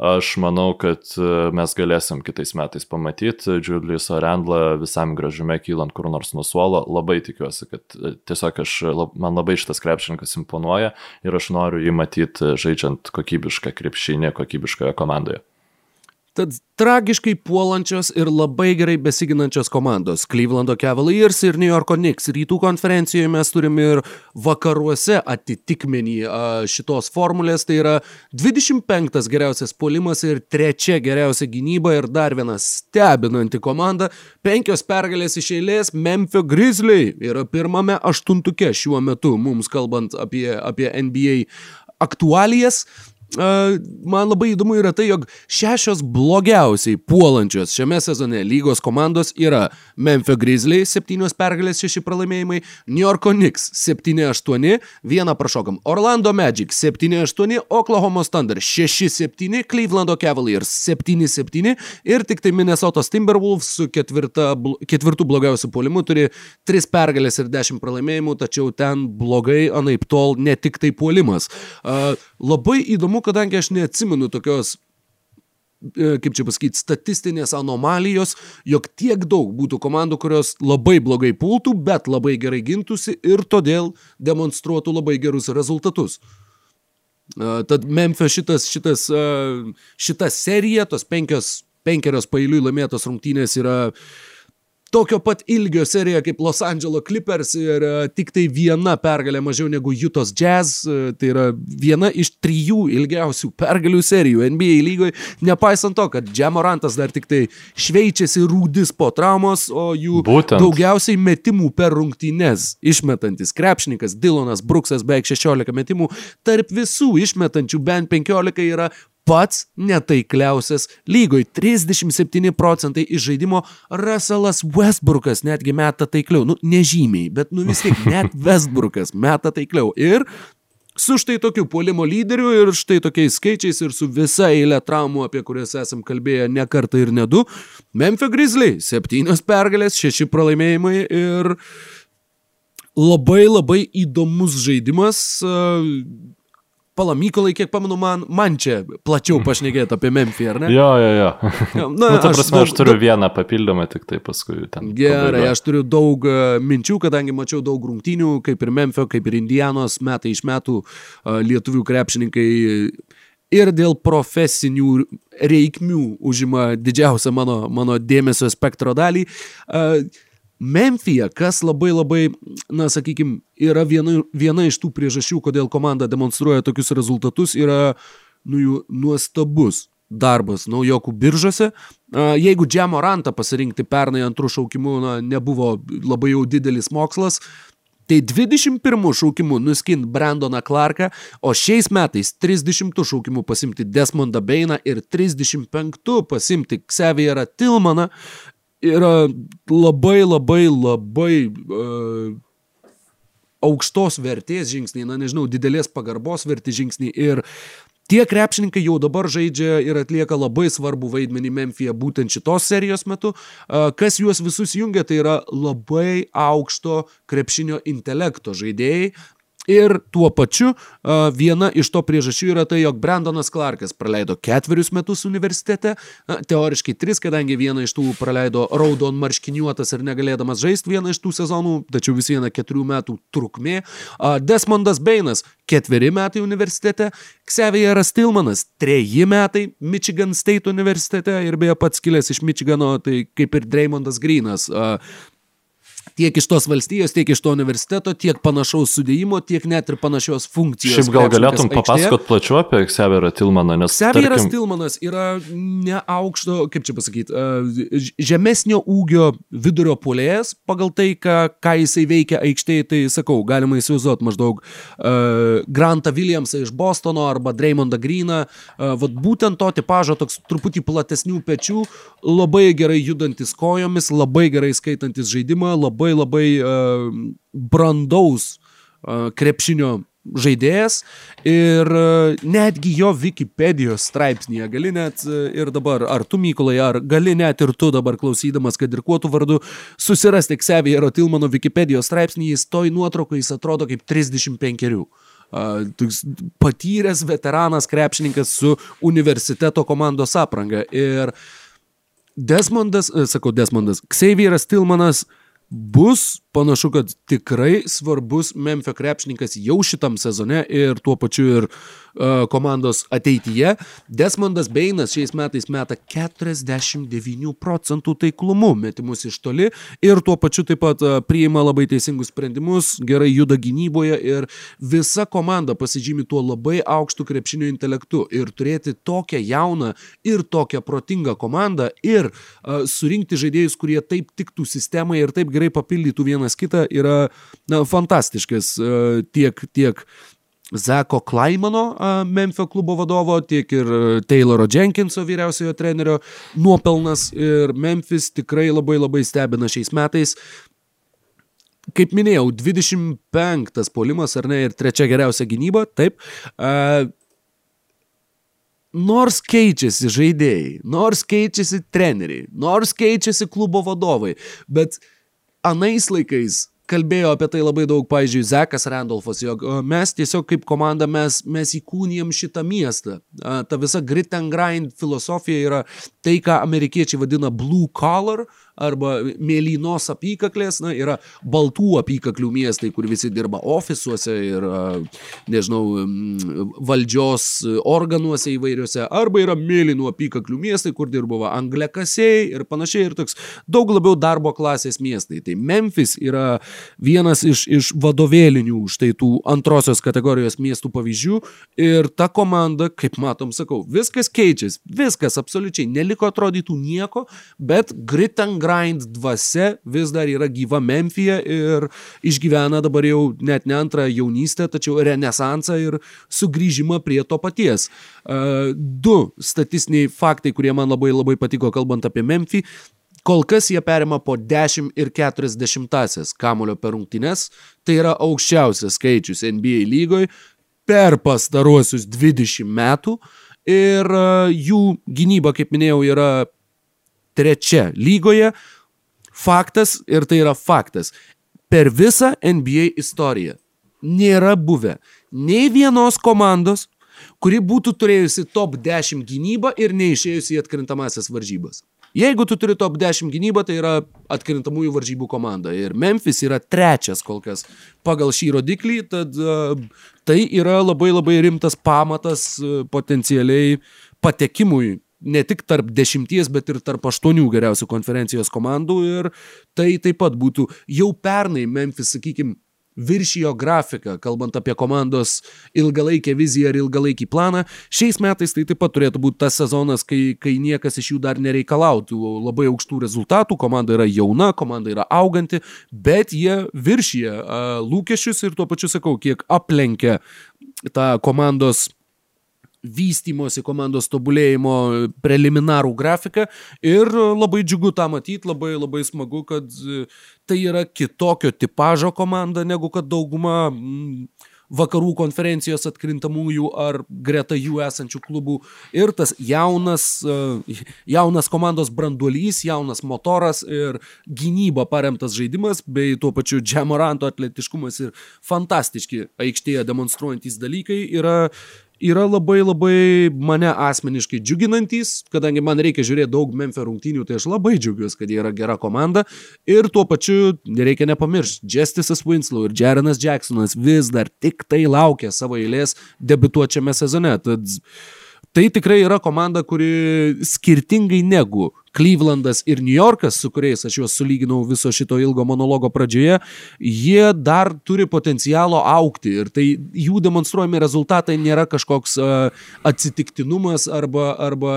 Aš manau, kad e, mes galėsim kitais metais pamatyti Juliusą Randlą visam gražume kylant kur nors nuo suolo. Labai tikiuosi, kad e, tiesiog aš, man labai šitas krepšininkas imponuoja ir aš noriu jį matyti žaidžiant kokybišką krepšinį kokybiškoje komandoje. Tad tragiškai puolančios ir labai gerai besiginančios komandos - Clevelando Cavaliers ir New Yorko Knicks. Rytų konferencijoje mes turime ir vakaruose atitikmenį šitos formulės, tai yra 25 geriausias puolimas ir trečia geriausia gynyba ir dar viena stebinanti komanda. Penkios pergalės iš eilės Memphis Grizzly yra pirmame aštuntuke šiuo metu, mums kalbant apie, apie NBA aktualijas man labai įdomu yra tai, jog šešios blogiausiai puolančios šiame sezone lygos komandos yra Memphis Grizzly 7 pergalės 6 pralaimėjimai, New York Knicks 7-8, vieną prašokam, Orlando Magic 7-8, Oklahoma Thunder 6-7, Clevelando Cavaliers 7-7 ir tik tai Minnesota Timberwolves su ketvirta, ketvirtų blogiausių puolimu turi 3 pergalės ir 10 pralaimėjimų, tačiau ten blogai, anaip tol ne tik tai puolimas. Uh, labai įdomu kadangi aš neatsimenu tokios e, kaip čia pasakyti, statistinės anomalijos, jog tiek daug būtų komandų, kurios labai blogai pultų, bet labai gerai gintųsi ir todėl demonstruotų labai gerus rezultatus. Uh, tad Memphis šitas, šitas, uh, šita serija, tos penkios, penkerios pailiui laimėtos rungtynės yra tokio pat ilgio serija kaip Los Angeles Clippers ir uh, tik tai viena pergalė mažiau negu Jutos Jazz, uh, tai yra viena iš trijų ilgiausių pergalių serijų NBA lygoje, nepaisant to, kad Džemorantas dar tik tai šveičiasi rūdis po traumos, o jų Būtent. daugiausiai metimų per rungtynes išmetantis krepšininkas Dylanas Bruksas beveik 16 metimų, tarp visų išmetančių bent 15 yra pats netaikliausias lygoj. 37 procentai iš žaidimo Russellas Westbrookas netgi meta taikliau. Nu, nežymiai, bet nu vis tiek net Westbrookas meta taikliau. Ir su štai tokiu puolimo lyderiu ir štai tokiais skaičiais ir su visa eilė traumų, apie kurias esam kalbėję ne kartą ir ne du, Memphis Grizzly - septynios pergalės, šeši pralaimėjimai ir labai labai įdomus žaidimas Pala, Mykolai, kiek pamenu, man, man čia plačiau pašnekėti apie Memphį, ar ne? Jo, jo, jo. Na, Nu, ta aš prasme, daug- aš turiu vieną papildomą, tik tai paskui ten. Gerai, pabaigoj. aš turiu daug e, minčių, kadangi mačiau daug rungtynių, kaip ir Memphio, kaip ir Indianos, metai iš metų e, lietuvių krepšininkai ir dėl profesinių reikmių užima didžiausią mano, mano dėmesio spektro dalį. E, Memphija, kas labai labai, na, sakykime, yra viena, viena iš tų priežasčių, kodėl komanda demonstruoja tokius rezultatus, yra nu, jų nuostabus darbas naujokų biržose. Jeigu Džemorantą pasirinkti pernai antrų šaukimų na, nebuvo labai jau didelis mokslas, tai 21 šaukimu nuskint Brandoną Clarką, o šiais metais 30 šaukimų pasimti Desmondą Beiną ir 35 pasimti Xavierą Tilmaną yra labai labai labai uh, aukštos vertės žingsniai, na nežinau, didelės pagarbos verti žingsniai ir tie krepšininkai jau dabar žaidžia ir atlieka labai svarbų vaidmenį Memphije būtent šitos serijos metu. A, Kas juos visus jungia, tai yra labai aukšto krepšinio intelekto žaidėjai. Ir tuo pačiu viena iš to priežasčių yra tai, jog Brandonas Clarkas praleido ketverius metus universitete, teoriškai tris, kadangi vieną iš tų praleido raudon marškiniuotas ir negalėdamas žaisti vieną iš tų sezonų, tačiau vis viena keturių metų trukmė. Desmondas Beinas ketveri metai universitete, Xavieras Tilmanas treji metai Michigan State universitete ir beje pats kilęs iš Michigano, tai kaip ir Dreymondas Greenas. Tiek iš tos valstijos, tiek iš to universiteto, tiek panašaus sudėjimo, tiek net ir panašios funkcijos. Šiaip gal galėtum papasakot plačiau apie Xavierą Tilmaną, nes... Severas tarkim, Tilmanas yra neaukšto, kaip čia pasakyti, žemesnio ūgio vidurio polėjas, pagal tai, ką, ką jisai veikia aikštėje, tai sakau, galima įsivaizduoti maždaug uh, Grantą Williamsą iš Bostono arba Dreymondą Greeną, uh, vad būtent to tipažo toks truputį platesnių pečių, labai gerai judantis kojomis, labai gerai skaitantis žaidimą, labai labai uh, brandaus uh, krepšinio žaidėjas ir e, netgi jo Wikipedijos straipsnėje gali net e, ir dabar, ar tu Mykolai, ar gali net ir tu dabar klausydamas, kad ir kuo tu vardu, susirasti Xaviero Tilmano Wikipedijos straipsnį, jis toj nuotraukai jis atrodo kaip 35. Uh, toks patyręs veteranas krepšininkas su universiteto komandos apranga. Ir Desmondas, e, sakau Desmondas, Xavieras Tilmanas bus panašu, kad tikrai svarbus Memphio krepšininkas jau šitam sezone ir tuo pačiu ir komandos ateityje. Desmondas Beinas šiais metais meta 49 procentų taiklumu metimus iš toli ir tuo pačiu taip pat uh, priima labai teisingus sprendimus, gerai juda gynyboje ir visa komanda pasižymi tuo labai aukštu krepšinio intelektu ir turėti tokią jauną ir tokią protingą komandą ir uh, surinkti žaidėjus, kurie taip tiktų sistemai ir taip gerai papildytų vienas kitą yra na, fantastiškas uh, tiek, tiek Zeko Klaimano, Memphio klubo vadovo, tiek ir uh, Tayloro Jenkinso vyriausiojo trenerio nuopelnas ir Memphis tikrai labai labai stebina šiais metais. Kaip minėjau, 25 polimas ar ne ir trečia geriausia gynyba, taip. Uh, nors keičiasi žaidėjai, nors keičiasi treneriai, nors keičiasi klubo vadovai, bet anais laikais kalbėjo apie tai labai daug, pavyzdžiui, Zekas Randolfas, jog mes tiesiog kaip komanda mes, mes įkūnijam šitą miestą. Ta visa grit and grind filosofija yra tai, ką amerikiečiai vadina blue collar arba mėlynos apykaklės, na, yra baltų apykaklių miestai, kur visi dirba ofisuose ir, nežinau, valdžios organuose įvairiuose, arba yra mėlynų apykaklių miestai, kur dirba angliakasiai ir panašiai, ir toks daug labiau darbo klasės miestai. Tai Memphis yra vienas iš, iš vadovėlinių štai tų antrosios kategorijos miestų pavyzdžių ir ta komanda, kaip matom, sakau, viskas keičiasi, viskas absoliučiai, neliko atrodytų nieko, bet grit and grind dvasia vis dar yra gyva Memphije ir išgyvena dabar jau net ne antrą jaunystę, tačiau renesansą ir sugrįžimą prie to paties. Uh, du statistiniai faktai, kurie man labai labai patiko kalbant apie Memphį. Kol kas jie perima po 10 ir 40 kamulio per rungtynes, tai yra aukščiausias skaičius NBA lygoje per pastaruosius 20 metų ir uh, jų gynyba, kaip minėjau, yra trečia lygoje. Faktas, ir tai yra faktas, per visą NBA istoriją nėra buvę nei vienos komandos, kuri būtų turėjusi top 10 gynybą ir neišėjusi į atkrintamasias varžybas. Jeigu tu turi top 10 gynybą, tai yra atkrintamųjų varžybų komanda. Ir Memphis yra trečias kol kas pagal šį rodiklį, tad uh, tai yra labai labai rimtas pamatas uh, potencialiai patekimui ne tik tarp dešimties, bet ir tarp aštuonių geriausių konferencijos komandų. Ir tai taip pat būtų jau pernai Memphis, sakykime, viršijo grafiką, kalbant apie komandos ilgalaikę viziją ir ilgalaikį planą. Šiais metais tai taip pat turėtų būti tas sezonas, kai, kai niekas iš jų dar nereikalautų labai aukštų rezultatų, komanda yra jauna, komanda yra auganti, bet jie viršyje lūkesčius ir tuo pačiu sakau, kiek aplenkia tą komandos vystymosi komandos tobulėjimo preliminarų grafiką ir labai džiugu tą matyti, labai labai smagu, kad e, tai yra kitokio tipožo komanda negu kad dauguma mm, vakarų konferencijos atkrintamųjų ar greta jų esančių klubų. Ir tas jaunas, e, jaunas komandos branduolys, jaunas motoras ir gynyba paremtas žaidimas, bei tuo pačiu Džemoranto atletiškumas ir fantastiški aikštėje demonstruojantys dalykai yra yra labai labai mane asmeniškai džiuginantys, kadangi man reikia žiūrėti daug Memphis rungtynių, tai aš labai džiaugiuosi, kad jie yra gera komanda. Ir tuo pačiu nereikia nepamiršti, Justice'as Winslow ir Jarenas Jacksonas vis dar tik tai laukia savo eilės debituočiame sezone. Tad tai tikrai yra komanda, kuri skirtingai negu Clevelandas ir New Yorkas, su kuriais aš juos sulyginau viso šito ilgo monologo pradžioje, jie dar turi potencialo aukti ir tai jų demonstruojami rezultatai nėra kažkoks uh, atsitiktinumas arba, arba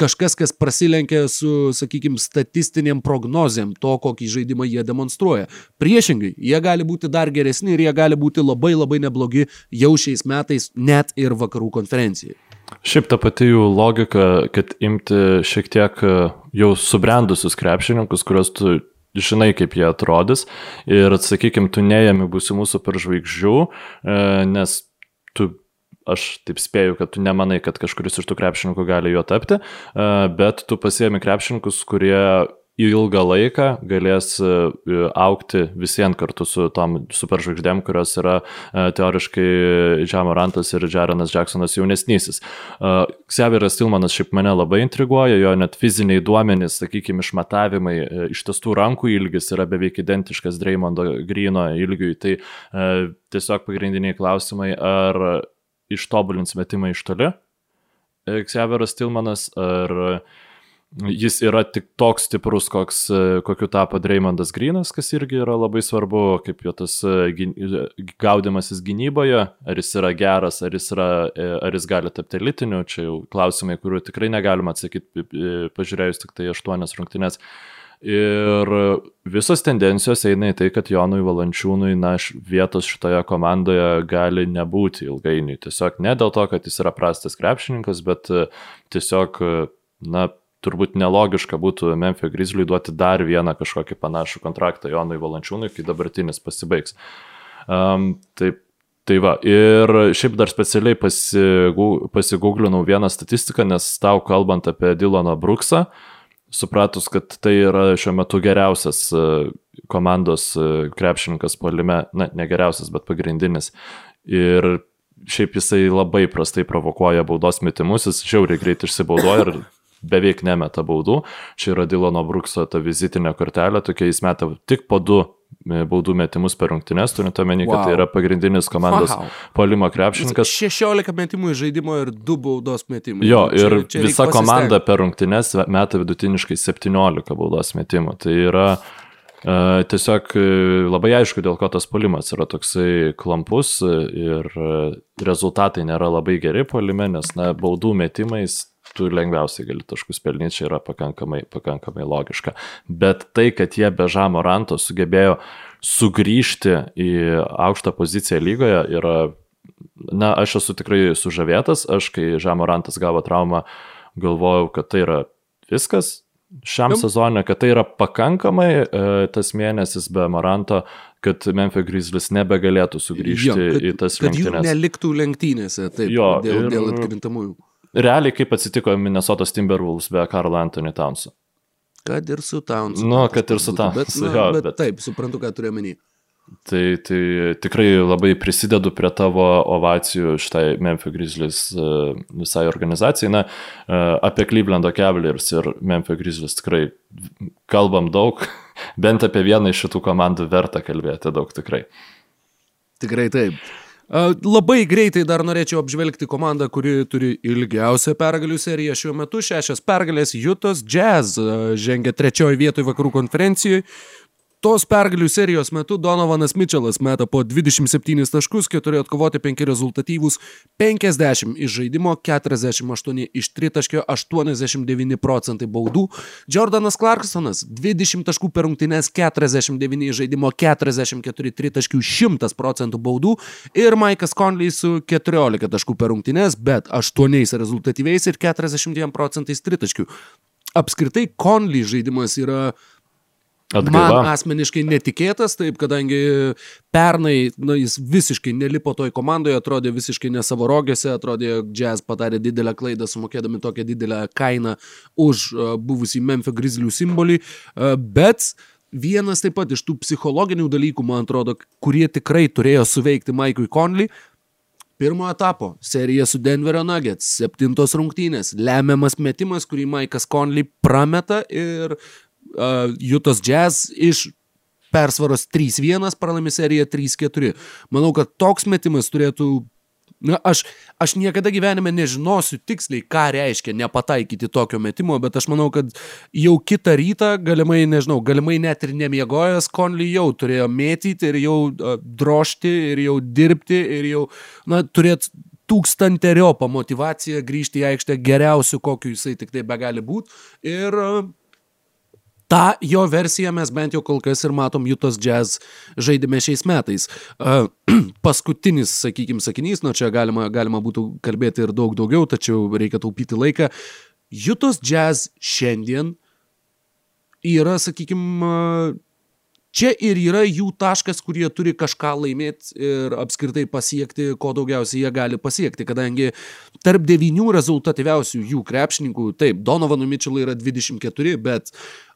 kažkas, kas prasilenkia su, sakykime, statistiniam prognozėm to, kokį žaidimą jie demonstruoja. Priešingai, jie gali būti dar geresni ir jie gali būti labai labai neblogi jau šiais metais net ir vakarų konferencijai. Šiaip ta pati jų logika, kad imti šiek tiek e, jau subrendusius krepšininkus, kuriuos tu žinai, kaip jie atrodys. Ir, sakykime, tu neėmi būsimų superžvaigždžių, e, nes tu aš taip spėju, kad tu nemanai, kad kažkuris iš tų krepšininkų gali juo tapti, e, bet tu pasiemi krepšininkus, kurie ilgą laiką galės e, aukti visiems kartu su tom superžvaigždėm, kurios yra e, teoriškai Džamorantas ir Jarenas Jacksonas jaunesnysis. E, Xavieras Tilmanas šiaip mane labai intriguoja, jo net fiziniai duomenys, sakykime, išmatavimai, ištestų rankų ilgis yra beveik identiškas Dreymondo Grino ilgiui. Tai tiesiog pagrindiniai klausimai, ar ištobulins metimą iš toli Xavieras Tilmanas, ar jis yra tik toks stiprus, koks, e, kokiu tapo Dreymondas Grinas, kas irgi yra labai svarbu, kaip jo tas e, gaudimasis gynyboje, ar jis yra geras, ar jis, yra, e, ar jis gali tapti elitiniu, čia jau klausimai, kuriuo tikrai negalima atsakyti, pažiūrėjus tik tai aštuonias rungtynės. Ir visos tendencijos eina į tai, kad Jonui Valančiūnui, na, vietos šitoje komandoje gali nebūti ilgainiui. Tiesiog ne dėl to, kad jis yra prastas krepšininkas, bet tiesiog, na, turbūt nelogiška būtų Memphis Grizzly duoti dar vieną kažkokį panašų kontraktą Jonui Valančiūnui, kai dabartinis pasibaigs. Um, taip, tai va, ir šiaip dar specialiai pasigūglinau vieną statistiką, nes tau kalbant apie Dylaną Brooksą, supratus, kad tai yra šiuo metu geriausias e, komandos e, krepšininkas polime, na, ne geriausias, bet pagrindinis. Ir šiaip jisai labai prastai provokuoja baudos metimus, jis žiauriai greit išsibaudoja ir beveik nemeta baudų. Čia yra Dilano Brukso ta vizitinė kortelė, tokia jis meta tik po du e, baudų metimus per rungtynes, turint omeny, wow. kad tai yra pagrindinis komandos wow. polimo krepšininkas. 16 metimų iš žaidimo ir 2 baudos metimai. Jo, nu, ir čia, čia visa komanda per rungtynes meta vidutiniškai 17 baudos metimų. Tai yra Uh, tiesiog labai aišku, dėl ko tas polimas yra toksai klampus ir rezultatai nėra labai geri polime, nes na, baudų metimais tu lengviausiai gali taškus pelnyti, čia yra pakankamai, pakankamai logiška. Bet tai, kad jie be Žamo Ranto sugebėjo sugrįžti į aukštą poziciją lygoje, yra, na, aš esu tikrai sužavėtas, aš kai Žamo Rantas gavo traumą, galvojau, kad tai yra viskas, šiam sezonė, kad tai yra pakankamai e, tas mėnesis be Maranto, kad Memphis Grizzlies nebegalėtų sugrįžti jo, kad, į tas rungtynes. Kad jų neliktų lenktynėse, taip, jo, dėl, ir, dėl atkrintamųjų realiai kaip atsitiko Minnesotos Timberwolves be Karlo Anthony Townso. Kad ir su Townsu. Nu, kad ir su Townsu. Bet, na, jo, bet, bet taip, suprantu, ką turiu menį. Tai, tai tikrai labai prisidedu prie tavo ovacijų šitai Memphis Grizzlies e, visai organizacijai. Na, e, apie Clevelando Cavaliers ir Memphis Grizzlies tikrai kalbam daug, bent apie vieną iš šitų komandų verta kalbėti daug tikrai. Tikrai taip. Labai greitai dar norėčiau apžvelgti komandą, kuri turi ilgiausią pergalių seriją šiuo metu. Šešias pergalės Jutos Jazz žengia trečiojo vietoje vakarų konferencijoje. Tos pergalių serijos metu Donovanas Mitčelas meta po 27 taškus, 4 atkovoti 5 rezultatyvus, 50 iš žaidimo, 48 iš tritaškio, 89 procentai baudų. Jordanas Clarksonas 20 taškų per rungtynes, 49 iš žaidimo, 44 tritaškių, 100 procentų baudų. Ir Maikas Conley su 14 taškų per rungtynes, bet 8 rezultatyviais ir 42 procentais tritaškių. Apskritai Conley žaidimas yra Atgaiva. Man asmeniškai netikėtas, taip, kadangi pernai na, jis visiškai nelipo toj komandoje, atrodė visiškai ne savo rogėse, atrodė, Jazz padarė didelę klaidą sumokėdami tokią didelę kainą už uh, buvusį Memphis Grizzlių simbolį, uh, bet vienas taip pat iš tų psichologinių dalykų, man atrodo, kurie tikrai turėjo suveikti Maikui Conley, Pirmo etapo serija su Denverio Nuggets, septintos rungtynės, lemiamas metimas, kurį Maikas Conley prameta ir uh, Jutos Jazz iš persvaros 3-1 pralaimi seriją 3-4. Manau, kad toks metimas turėtų Na, aš, aš niekada gyvenime nežinosiu tiksliai, ką reiškia nepataikyti tokio metimo, bet aš manau, kad jau kitą rytą, galimai, nežinau, galimai net ir nemiegojęs, Konly jau turėjo mėtyti ir jau uh, drošti ir jau dirbti ir jau, na, turėt tūkstanteriopą motivaciją grįžti į aikštę geriausiu, kokiu jisai tik tai be gali būti. Ir uh, tą jo versiją mes bent jau kol kas ir matom Jutos Jazz žaidime šiais metais. Uh, paskutinis, sakykime, sakinys, nu čia galima, galima būtų kalbėti ir daug daugiau, tačiau reikia taupyti laiką. Jutos Jazz šiandien yra, sakykime, čia ir yra jų taškas, kur jie turi kažką laimėti ir apskritai pasiekti, ko daugiausiai jie gali pasiekti, kadangi tarp devynių rezultatyviausių jų krepšininkų, taip, Donovanui Mitchellui yra 24, bet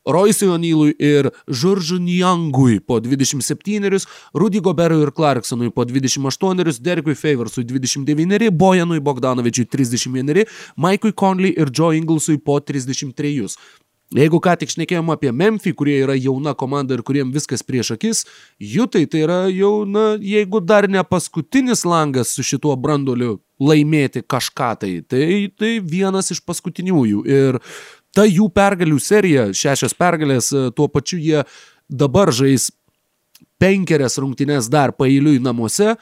Roisui Onylui ir Žuržu Niangui po 27, Rudy Goberui ir Clarksonui po 28, Derikui Favorsui 29, Bojanui Bogdanovičiui 31, Maikui Conley ir Joe Inglesui po 33. Jeigu ką tik šnekėjom apie Memphį, kurie yra jauna komanda ir kuriem viskas prieš akis, Jutai tai yra jau, na, jeigu dar ne paskutinis langas su šituo brandoliu laimėti kažką tai, tai, tai vienas iš paskutiniųjų. Ir ta jų pergalių serija, šešios pergalės, e, tuo pačiu jie dabar žais penkerias rungtynes dar pailiui namuose,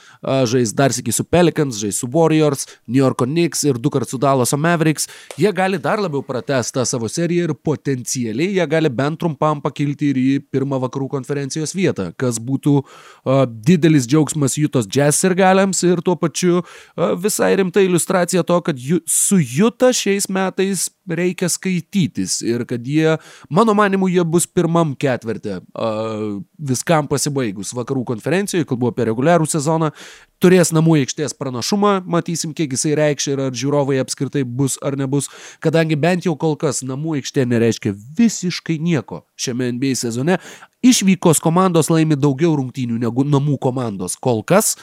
žais dar sėki su Pelicans, žais su Warriors, New York Knicks ir du kart su Dallas Mavericks, jie gali dar labiau pratestą savo seriją ir potencialiai jie gali bent trumpam pakilti ir į pirmą vakarų konferencijos vietą, kas būtų uh, didelis džiaugsmas Jutos Jazz ir galiams ir tuo pačiu uh, visai rimta iliustracija to, kad ju, su Juta šiais metais reikia skaitytis ir kad jie, mano manimu, jie bus pirmam ketvirtė uh, viskam pasibaigus pasibaigus vakarų konferencijoje, kalbu apie reguliarų sezoną, turės namų aikštės pranašumą, matysim, kiek jisai reikš ir ar žiūrovai apskritai bus ar nebus, kadangi bent jau kol kas namų aikštė nereiškia visiškai nieko šiame NBA sezone. Išvykos komandos laimi daugiau rungtynių negu namų komandos. Kol kas,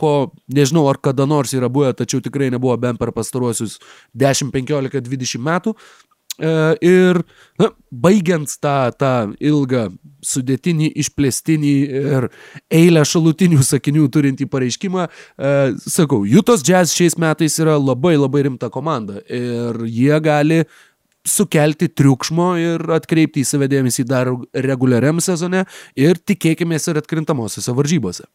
ko nežinau ar kada nors yra buvę, tačiau tikrai nebuvo bent per pastaruosius 10, 15, 20 metų. E, ir na, baigiant tą, tą ilgą, sudėtinį, išplėstinį ir eilę šalutinių sakinių turintį pareiškimą, e, sakau, Jutos Jazz šiais metais yra labai labai rimta komanda ir jie gali sukelti triukšmo ir atkreipti į save dėmesį dar reguliariam sezone ir tikėkime ir atkrintamosiose varžybose.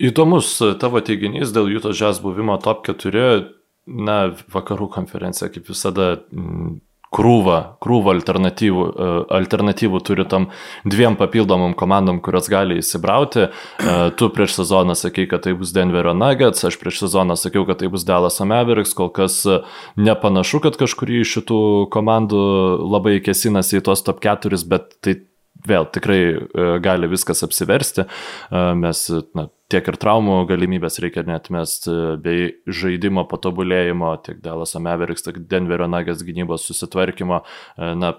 Įdomus tavo teiginys dėl Jutos Jazz buvimo top 4 na, vakarų konferencija kaip visada krūvą, krūvą alternatyvų, e, alternatyvų turi tam dviem papildomam komandom, kurios gali įsibrauti. E, tu prieš sezoną sakai, kad tai bus Denverio Nuggets, aš prieš sezoną sakiau, kad tai bus Dallas Mavericks, kol kas e, nepanašu, kad kažkurį iš šitų komandų labai kesinasi į tos top 4, bet tai vėl tikrai gali viskas apsiversti. Mes na, tiek ir traumų galimybės reikia netmesti, bei žaidimo patobulėjimo, tiek Dallas Mavericks, tiek Denverio Nuggets gynybos susitvarkymo, e, na,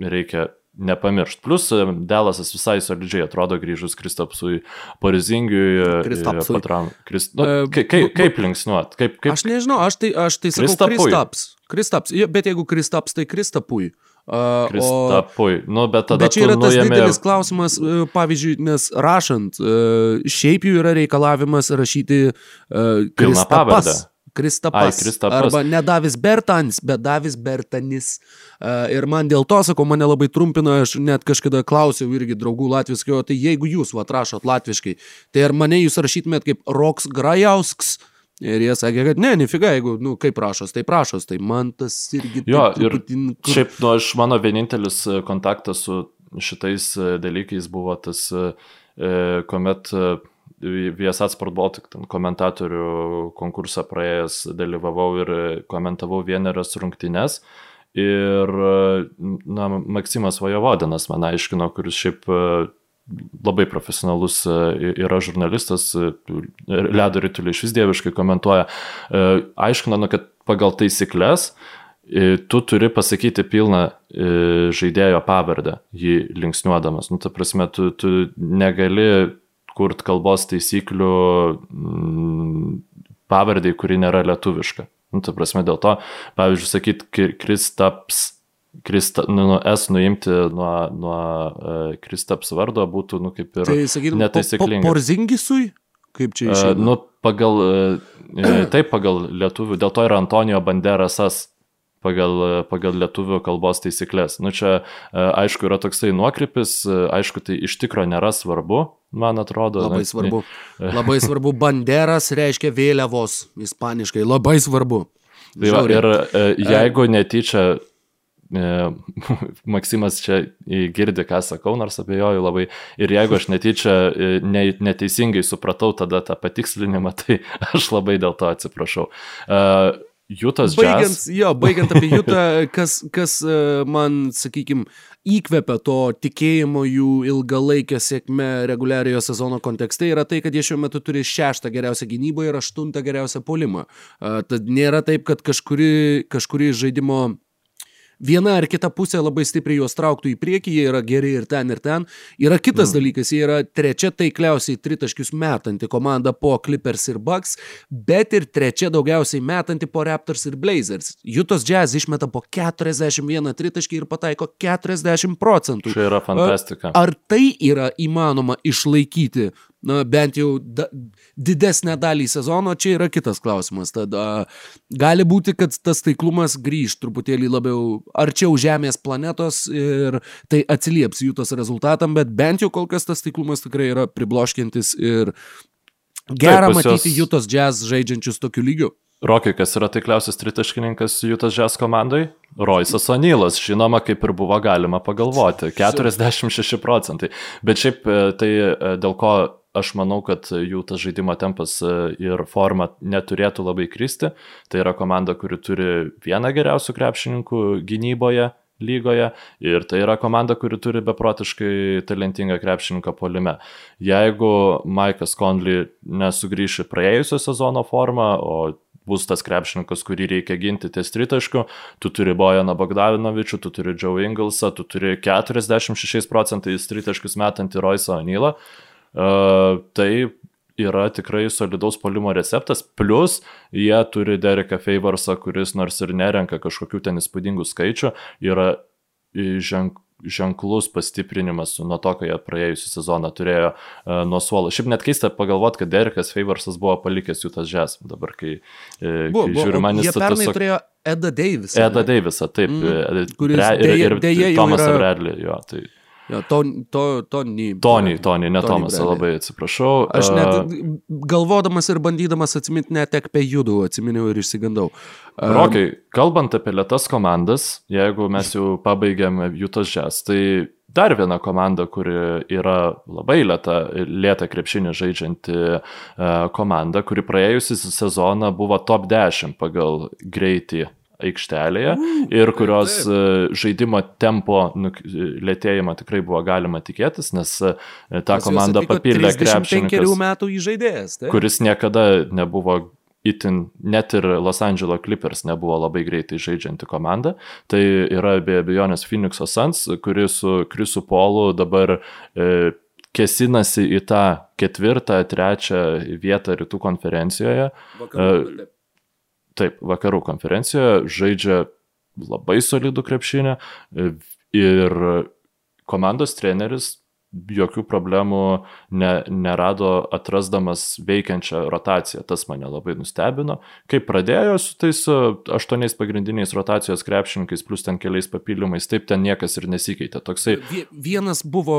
reikia nepamiršt. Plus e, Delasas visai solidžiai atrodo grįžus Kristapsui Parizingiui. Kristapsui. Patram, Krist... nu, kaip, kaip, kaip linksniuot? Kaip, kaip... Aš nežinau, aš tai, aš tai sakau. Kristaps. Kristaps, bet jeigu Kristaps, tai Kristapui. Uh, Kristapui. Nu, bet tada Bet čia yra tas nuėmė... didelis klausimas, e, pavyzdžiui, nes rašant, e, šiaip jų yra reikalavimas rašyti pavardę. Kristapas. Kristapas. Ai, Kristapas. Arba ne Davis Bertans, bet Davis Bertanis. E, Ir man dėl to, sakau, mane labai trumpina, aš net kažkada klausiau irgi draugų latviškai, o tai jeigu jūs vat rašot latviškai, tai ar mane jūs rašytumėt kaip Roks Grajausks? Ir jie sakė, kad ne, nefiga, jeigu, nu, kaip prašos, tai prašos, tai man tas irgi... Jo, taip ir truputį, kur- Šiaip, nu, aš mano vienintelis e, kontaktas su šitais e, dalykais buvo tas, e, kuomet Viesat Sport Baltic komentatorių konkursą praėjęs dalyvavau ir komentavau vienerias rungtynes. Ir, na, Maksimas Vajovodinas man aiškino, kuris šiaip labai profesionalus e, yra žurnalistas, e, ledo rytulį iš vis dieviškai komentuoja, e, aiškina, nu, kad pagal taisyklės tu turi pasakyti pilną žaidėjo pavardę, jį linksniuodamas. Nu, ta prasme, tu, tu negali kurt kalbos taisyklių pavardai, kuri nėra lietuviška. Nu, ta prasme, dėl to, pavyzdžiui, sakyt Ki- Kristaps, Krista, nu, nu, S nuimti nuo, nuo uh, Kristaps vardo būtų, nu, kaip ir... Tai sakytum, po, po, netaisyklinga. Porzingisui? Kaip čia Uh, išėjo? nu, pagal, uh, taip, pagal lietuvių, dėl to yra Antonijo Banderasas pagal, e, pagal lietuvių kalbos taisyklės. Nu, čia, uh, aišku, yra toksai nuokrypis, uh, aišku, tai iš tikro nėra svarbu, man atrodo. Labai Na, svarbu. Labai svarbu. Banderas reiškia vėliavos ispaniškai. Labai svarbu. Tai va, ir e, jeigu netyčia e, Maksimas čia girdi, ką sakau, nors abejoju labai. Ir jeigu aš netyčia e, ne, neteisingai supratau tada tą patikslinimą, tai aš labai dėl to atsiprašau. Uh, Jūtas Baigiant, Jazz. jo, baigiant apie Jutą, kas, kas e, man, sakykime, įkvepia to tikėjimo jų ilgalaikę sėkmę reguliariojo sezono kontekste yra tai, kad jie šiuo metu turi šeštą geriausią gynybą ir aštuntą geriausią polimą. Tad nėra taip, kad kažkuri, kažkuri žaidimo viena ar kita pusė labai stipriai juos trauktų į priekį, jie yra geri ir ten, ir ten. Yra kitas mm. dalykas, jie yra trečia taikliausiai tritaškius metanti komanda po Clippers ir Bucks, bet ir trečia daugiausiai metanti po Raptors ir Blazers. Jutos Jazz išmeta po 41 tritaškį ir pataiko 40 procentų. Čia yra fantastika. Ar tai yra įmanoma išlaikyti, na, bent jau da, didesnę dalį sezono, čia yra kitas klausimas. Tad a, gali būti, kad tas taiklumas grįž truputėlį labiau arčiau Žemės planetos ir tai atsilieps jų tos rezultatam, bet bent jau kol kas tas taiklumas tikrai yra pribloškintis ir gera Taip, matyti juos- Jutos Jazz žaidžiančius tokiu lygiu. Rokai, kas yra taikliausias tritaškininkas Jūtas Žes komandai? Roisas Onylas, žinoma, kaip ir buvo galima pagalvoti. 46 procentai. Bet šiaip e, tai e, dėl ko aš manau, kad jų tas žaidimo tempas e, ir forma neturėtų labai kristi. Tai yra komanda, kuri turi vieną geriausių krepšininkų gynyboje lygoje ir tai yra komanda, kuri turi beprotiškai talentingą krepšininką polime. Jeigu Maikas Conley nesugrįš į praėjusio sezono formą, o bus tas krepšininkas, kurį reikia ginti ties tritašku, tu turi Bojaną Bogdavinovičių, tu turi Joe Inglesą, tu turi 46 procentais tritaškus metantį Roisą Onylą. Uh, tai yra tikrai solidaus polimo receptas, plus jie turi Dereką Favorsą, kuris nors ir nerenka kažkokių ten įspūdingų skaičių, yra ženk, ženklus pastiprinimas nuo to, kai jie praėjusią sezoną turėjo uh, nuo suolo. Šiaip net keista pagalvoti, kad Derekas Favorsas buvo palikęs jų tas žes. Dabar, kai, e, Buvo, kai žiūriu, man jis pernai tiesiog- turėjo Edą Davisą. Eda Davisą, taip. Mm, kuris Bre, ir, dėja- ir, dėja ir jau Tomasą yra- Bradley, jo. Tai, Jo, to, to, Tony. Tony, Tony, ne Tony Tomasą, Bradley. labai atsiprašau. Aš net galvodamas ir bandydamas atsiminti net apie judų, atsiminiau ir išsigandau. A, Rokai, kalbant apie lietas komandas, jeigu mes jau pabaigėm Jutos Jazz, tai dar viena komanda, kuri yra labai lėta, lėta krepšinį žaidžianti e, komanda, kuri praėjusią sezoną buvo top 10 pagal greitį aikštelėje ir kurios taip. e, žaidimo tempo nuk- lėtėjimą tikrai buvo galima tikėtis, nes e, tą atvyko papildė 35 krepšininkas kuris niekada nebuvo itin, net ir Los Angeles Clippers nebuvo labai greitai žaidžianti komanda. Tai yra be abejonės Phoenix'o Suns, kuris su Krisu Polu dabar e, kesinasi į tą ketvirtą, trečią vietą rytų konferencijoje. Vakarų, e, taip, vakarų konferencijoje žaidžia labai solidų krepšinę e, ir komandos treneris jokių problemų ne, nerado atrasdamas veikiančią rotaciją. Tas mane labai nustebino. Kaip pradėjo su tais aštuoniais pagrindiniais rotacijos krepšininkais, plus ten keliais papildymais, taip ten niekas ir nesikeitė. Toksai... Vienas buvo,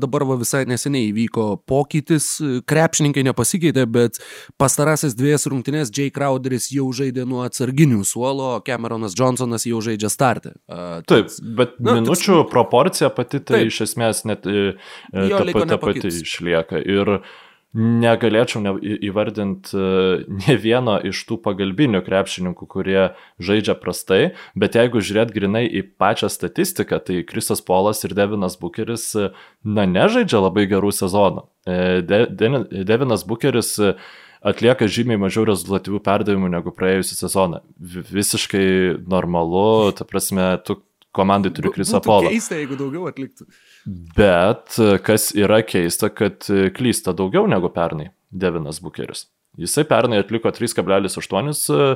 dabar va visai neseniai įvyko pokytis, krepšininkai nepasikeitė, bet pastarasis dviejas rungtynės Jay Crowderis jau žaidė nuo atsarginių suolo, Cameronas Johnsonas jau žaidžia startę. Taip, bet na, minučių toks... proporcija pati tai taip. iš esmės net E, jo, ta, ta pati išlieka. Ir negalėčiau ne, įvardinti e, ne vieno iš tų pagalbinių krepšininkų, kurie žaidžia prastai, bet jeigu žiūrėt grinai į pačią statistiką, tai Kristas Polas ir Devinas Bucheris, e, na, nežaidžia labai gerų sezonų. De, De, Devinas Bucheris atlieka žymiai mažiau rezultatyvių perdavimų negu praėjusią sezoną. Visiškai normalu, ta prasme, tu komandai turi Krisą Polą. Keista, jeigu daugiau atliktų. Bet kas yra keista, kad klysta daugiau negu pernai Devinas Bukeris. Jisai pernai atliko 3,8 e,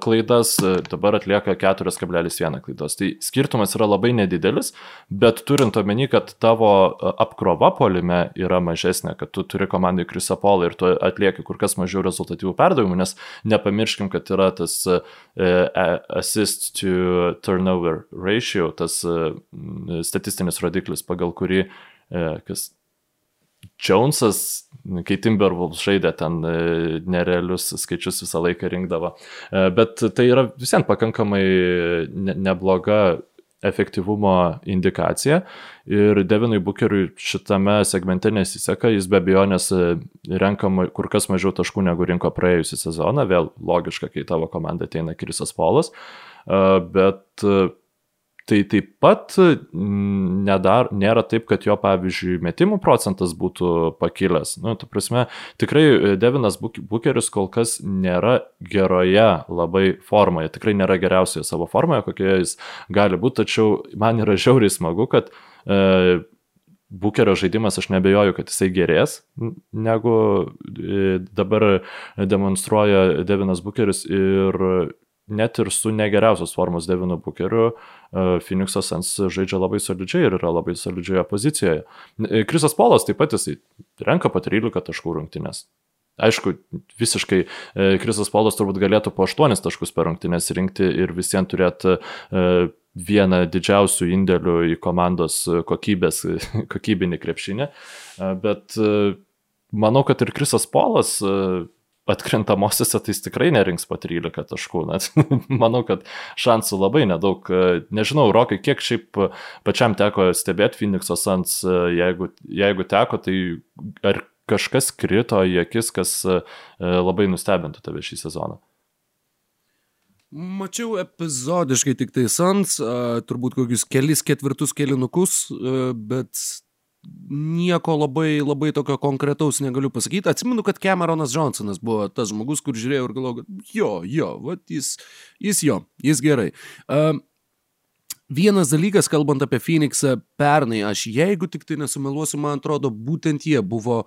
klaidas, dabar atlieka 4,1 klaidos. Tai skirtumas yra labai nedidelis, bet turint omeny, kad tavo e, apkrova polime yra mažesnė, kad tu turi komandai Krisapolą ir tu atlieki kur kas mažiau rezultatyvų perdavimų, nes nepamirškim, kad yra tas e, assist to turnover ratio, tas statistinis rodiklis, pagal kurį kas Jonesas, kai Timberwolves žaidė ten e, nerealius skaičius visą laiką rinkdavo. E, bet tai yra visiems pakankamai nebloga efektyvumo indikacija. Ir Devinui Bukeriui šitame segmente nesiseka, jis be abejonės e, renka kur kas mažiau taškų negu rinko praėjusią sezoną, vėl logiška, kai tavo komanda ateina Krisas Polas, bet Tai taip pat mm, nedar, nėra taip, kad jo, pavyzdžiui, metimų procentas būtų pakilęs. Nu, tu prasme, tikrai e, Devinas Bukeris kol kas nėra geroje labai formoje, tikrai nėra geriausioje savo formoje, kokioje jis gali būti, tačiau man yra žiauriai smagu, kad e, Bukerio žaidimas aš nebejoju, kad jisai gerės negu e, dabar demonstruoja Devinas Bukeris ir net ir su negeriausios formos Devinu Bukeriu, e, Phoenix'o Sens žaidžia labai solidžiai ir yra labai solidžioje pozicijoje. Krisas Polas taip pat jisai renka po 13 taškų rungtynės. Aišku, visiškai e, Krisas Polas turbūt galėtų po 8 taškus per rungtynės rinkti ir visiems turėti e, vieną didžiausių indėlių į komandos kokybės, kokybinį krepšinį, bet manau, kad ir Krisas Polas atkrintamosiose tai jis tikrai nerinks po 13 taškų. Net manau, kad šansų labai nedaug. Nežinau, Rokai, kiek šiaip pačiam teko stebėti Phoenix'o Sans, jeigu, jeigu teko, tai ar kažkas krito į akis, kas labai nustebintų tave šį sezoną? Mačiau epizodiškai tik tai Sans, turbūt kokius kelis ketvirtus kelinukus, bet nieko labai, labai tokio konkretaus negaliu pasakyti. Atsimenu, kad Cameronas Johnsonas buvo tas žmogus, kur žiūrėjau ir galvojau, kad jo, jo, vat jis, jis jo, jis gerai. Uh, Vienas dalykas, kalbant apie Phoenixą pernai, aš jeigu tik tai nesumeluosiu, man atrodo, būtent jie buvo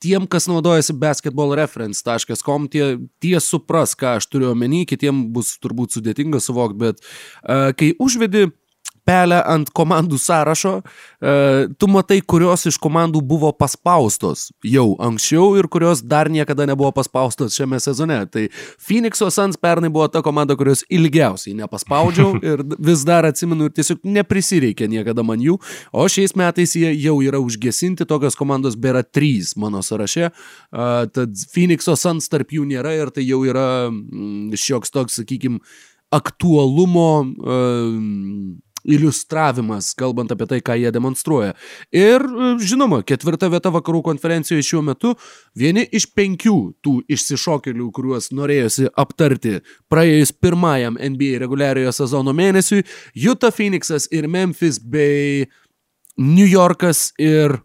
tiem, kas naudojasi basketballreference.com, tie, tie supras, ką aš turiu omeny, kitiem bus turbūt sudėtinga suvokti, bet uh, kai užvedi pelę ant komandų sąrašo, e, tu matai, kurios iš komandų buvo paspaustos jau anksčiau ir kurios dar niekada nebuvo paspaustos šiame sezone. Tai Phoenix'o Suns pernai buvo ta komanda, kurios ilgiausiai nepaspaudžiau ir vis dar atsimenu ir tiesiog neprisireikė niekada man jų, o šiais metais jie jau yra užgesinti, tokios komandos bėra trys mano sąraše, tad Phoenix'o Suns tarp jų nėra ir tai jau yra mm, šioks toks, sakykime, aktualumo uh, iliustravimas, kalbant apie tai, ką jie demonstruoja. Ir, e, žinoma, ketvirta vieta vakarų konferencijoje šiuo metu vieni iš penkių tų išsišokėlių, kuriuos norėjosi aptarti praėjus pirmajam NBA reguliariojo sezono mėnesiui - Utah Phoenixas ir Memphis bei New Yorkas ir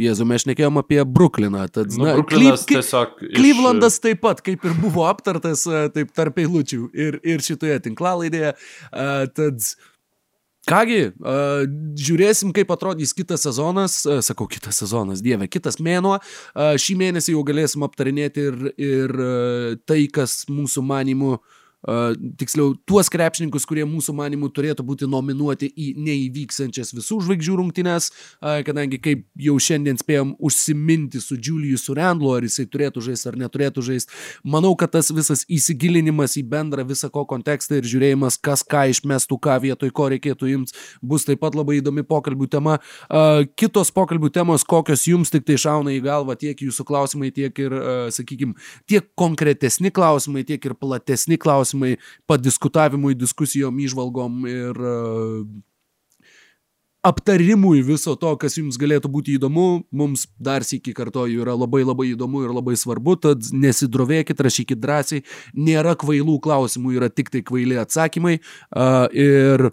Jėzu, mes šnekėjom apie Brukliną. Tad, Nu, na, Bruklinas Klyv- tiesiog iš- Klyvlandas taip pat, kaip ir buvo aptartas, e, taip tarp eilučių ir, ir šitoje tinklalaidėje. E, Tad, kągi, e, žiūrėsim, kaip atrodys kitas sezonas, E, sakau, kitas sezonas, dieve, kitas mėnuo. E, Šį mėnesį jau galėsim aptarinėti ir, ir e, tai, kas mūsų manimų Uh, tiksliau, tuos krepšininkus, kurie mūsų manimų turėtų būti nominuoti į neįvyksiančias visų žvaigždžių rungtynes, kadangi kaip jau šiandien spėjom užsiminti su Juliusu Randlu, ar jisai turėtų žaisti ar neturėtų žaisti, manau, kad tas visas įsigilinimas į bendrą visą ko kontekstą ir žiūrėjimas, kas ką išmestų, ką vietoj ko reikėtų imti, bus taip pat labai įdomi pokalbių tema. Kitos pokalbių temos, kokios jums tik tai šauna į galvą, tiek jūsų klausimai, tiek ir, sakykime, tiek konkretesni klausimai, tiek ir platesni klausimai, padiskutavimui, diskusijom, išvalgom ir uh, aptarimui viso to, kas jums galėtų būti įdomu, mums dar sėki kartoju yra labai labai įdomu ir labai svarbu, tad nesidrovėkit, rašykit drąsiai, nėra kvailų klausimų, yra tik tai kvaili atsakymai uh, ir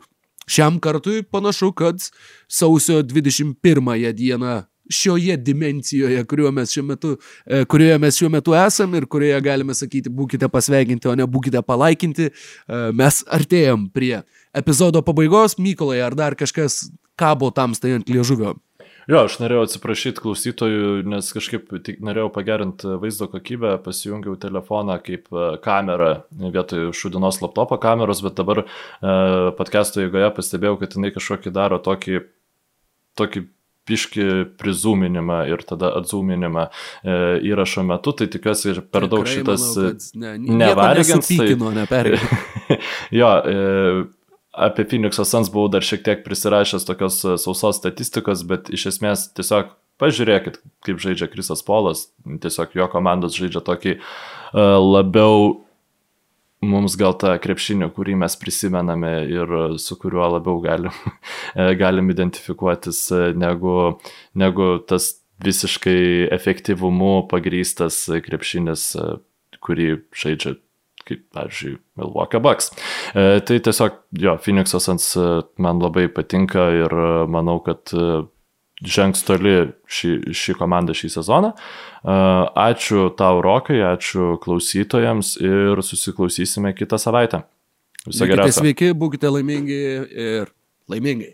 šiam kartui panašu, kad sausio 21 dieną šioje dimencijoje, kurioje mes šiuo metu, e, kurioje mes šiuo metu esam ir kurioje galime sakyti, būkite pasveikinti, o ne būkite palaikinti, e, mes artėjom prie epizodo pabaigos. Mykolai, ar dar kažkas kabo tamstai ant liežuvio? Jo, aš norėjau atsiprašyti klausytojų, nes kažkaip tik norėjau pagerinti vaizdo kokybę, pasijungiau telefoną kaip e, kamerą vietoj šudinos laptopo kameros, bet dabar e, podcast'o eigoje pastebėjau, kad jinai kažkokį daro tokį, tokį piški prizūminimą ir tada atzūminimą e, įrašo metu, tai tikiuosi ir per daug Tikrai šitas... manau, kad ne, nevargins, tai- jo, e, apie Phoenix Suns buvau dar šiek tiek prisirašęs tokios e, sausos statistikos, bet iš esmės tiesiog pažiūrėkit, kaip žaidžia Krisas Polas, tiesiog jo komandos žaidžia tokį e, labiau mums gal tą krepšinį, kurį mes prisimename ir su kuriuo labiau galim, e, galim identifikuotis, e, negu, negu tas visiškai efektyvumu pagrystas krepšinis, e, kurį žaidžia kaip, pavyzdžiui, Milwaukee Bucks. E, tai tiesiog, jo, Phoenix'o Suns e, man labai patinka ir e, manau, kad e, žengs toli šį, šį komandą šį sezoną. Ačiū tau, Rokai, ačiū klausytojams ir susiklausysime kitą savaitę. Viso Būkite geriausio. sveiki, būkite laimingi ir laimingai.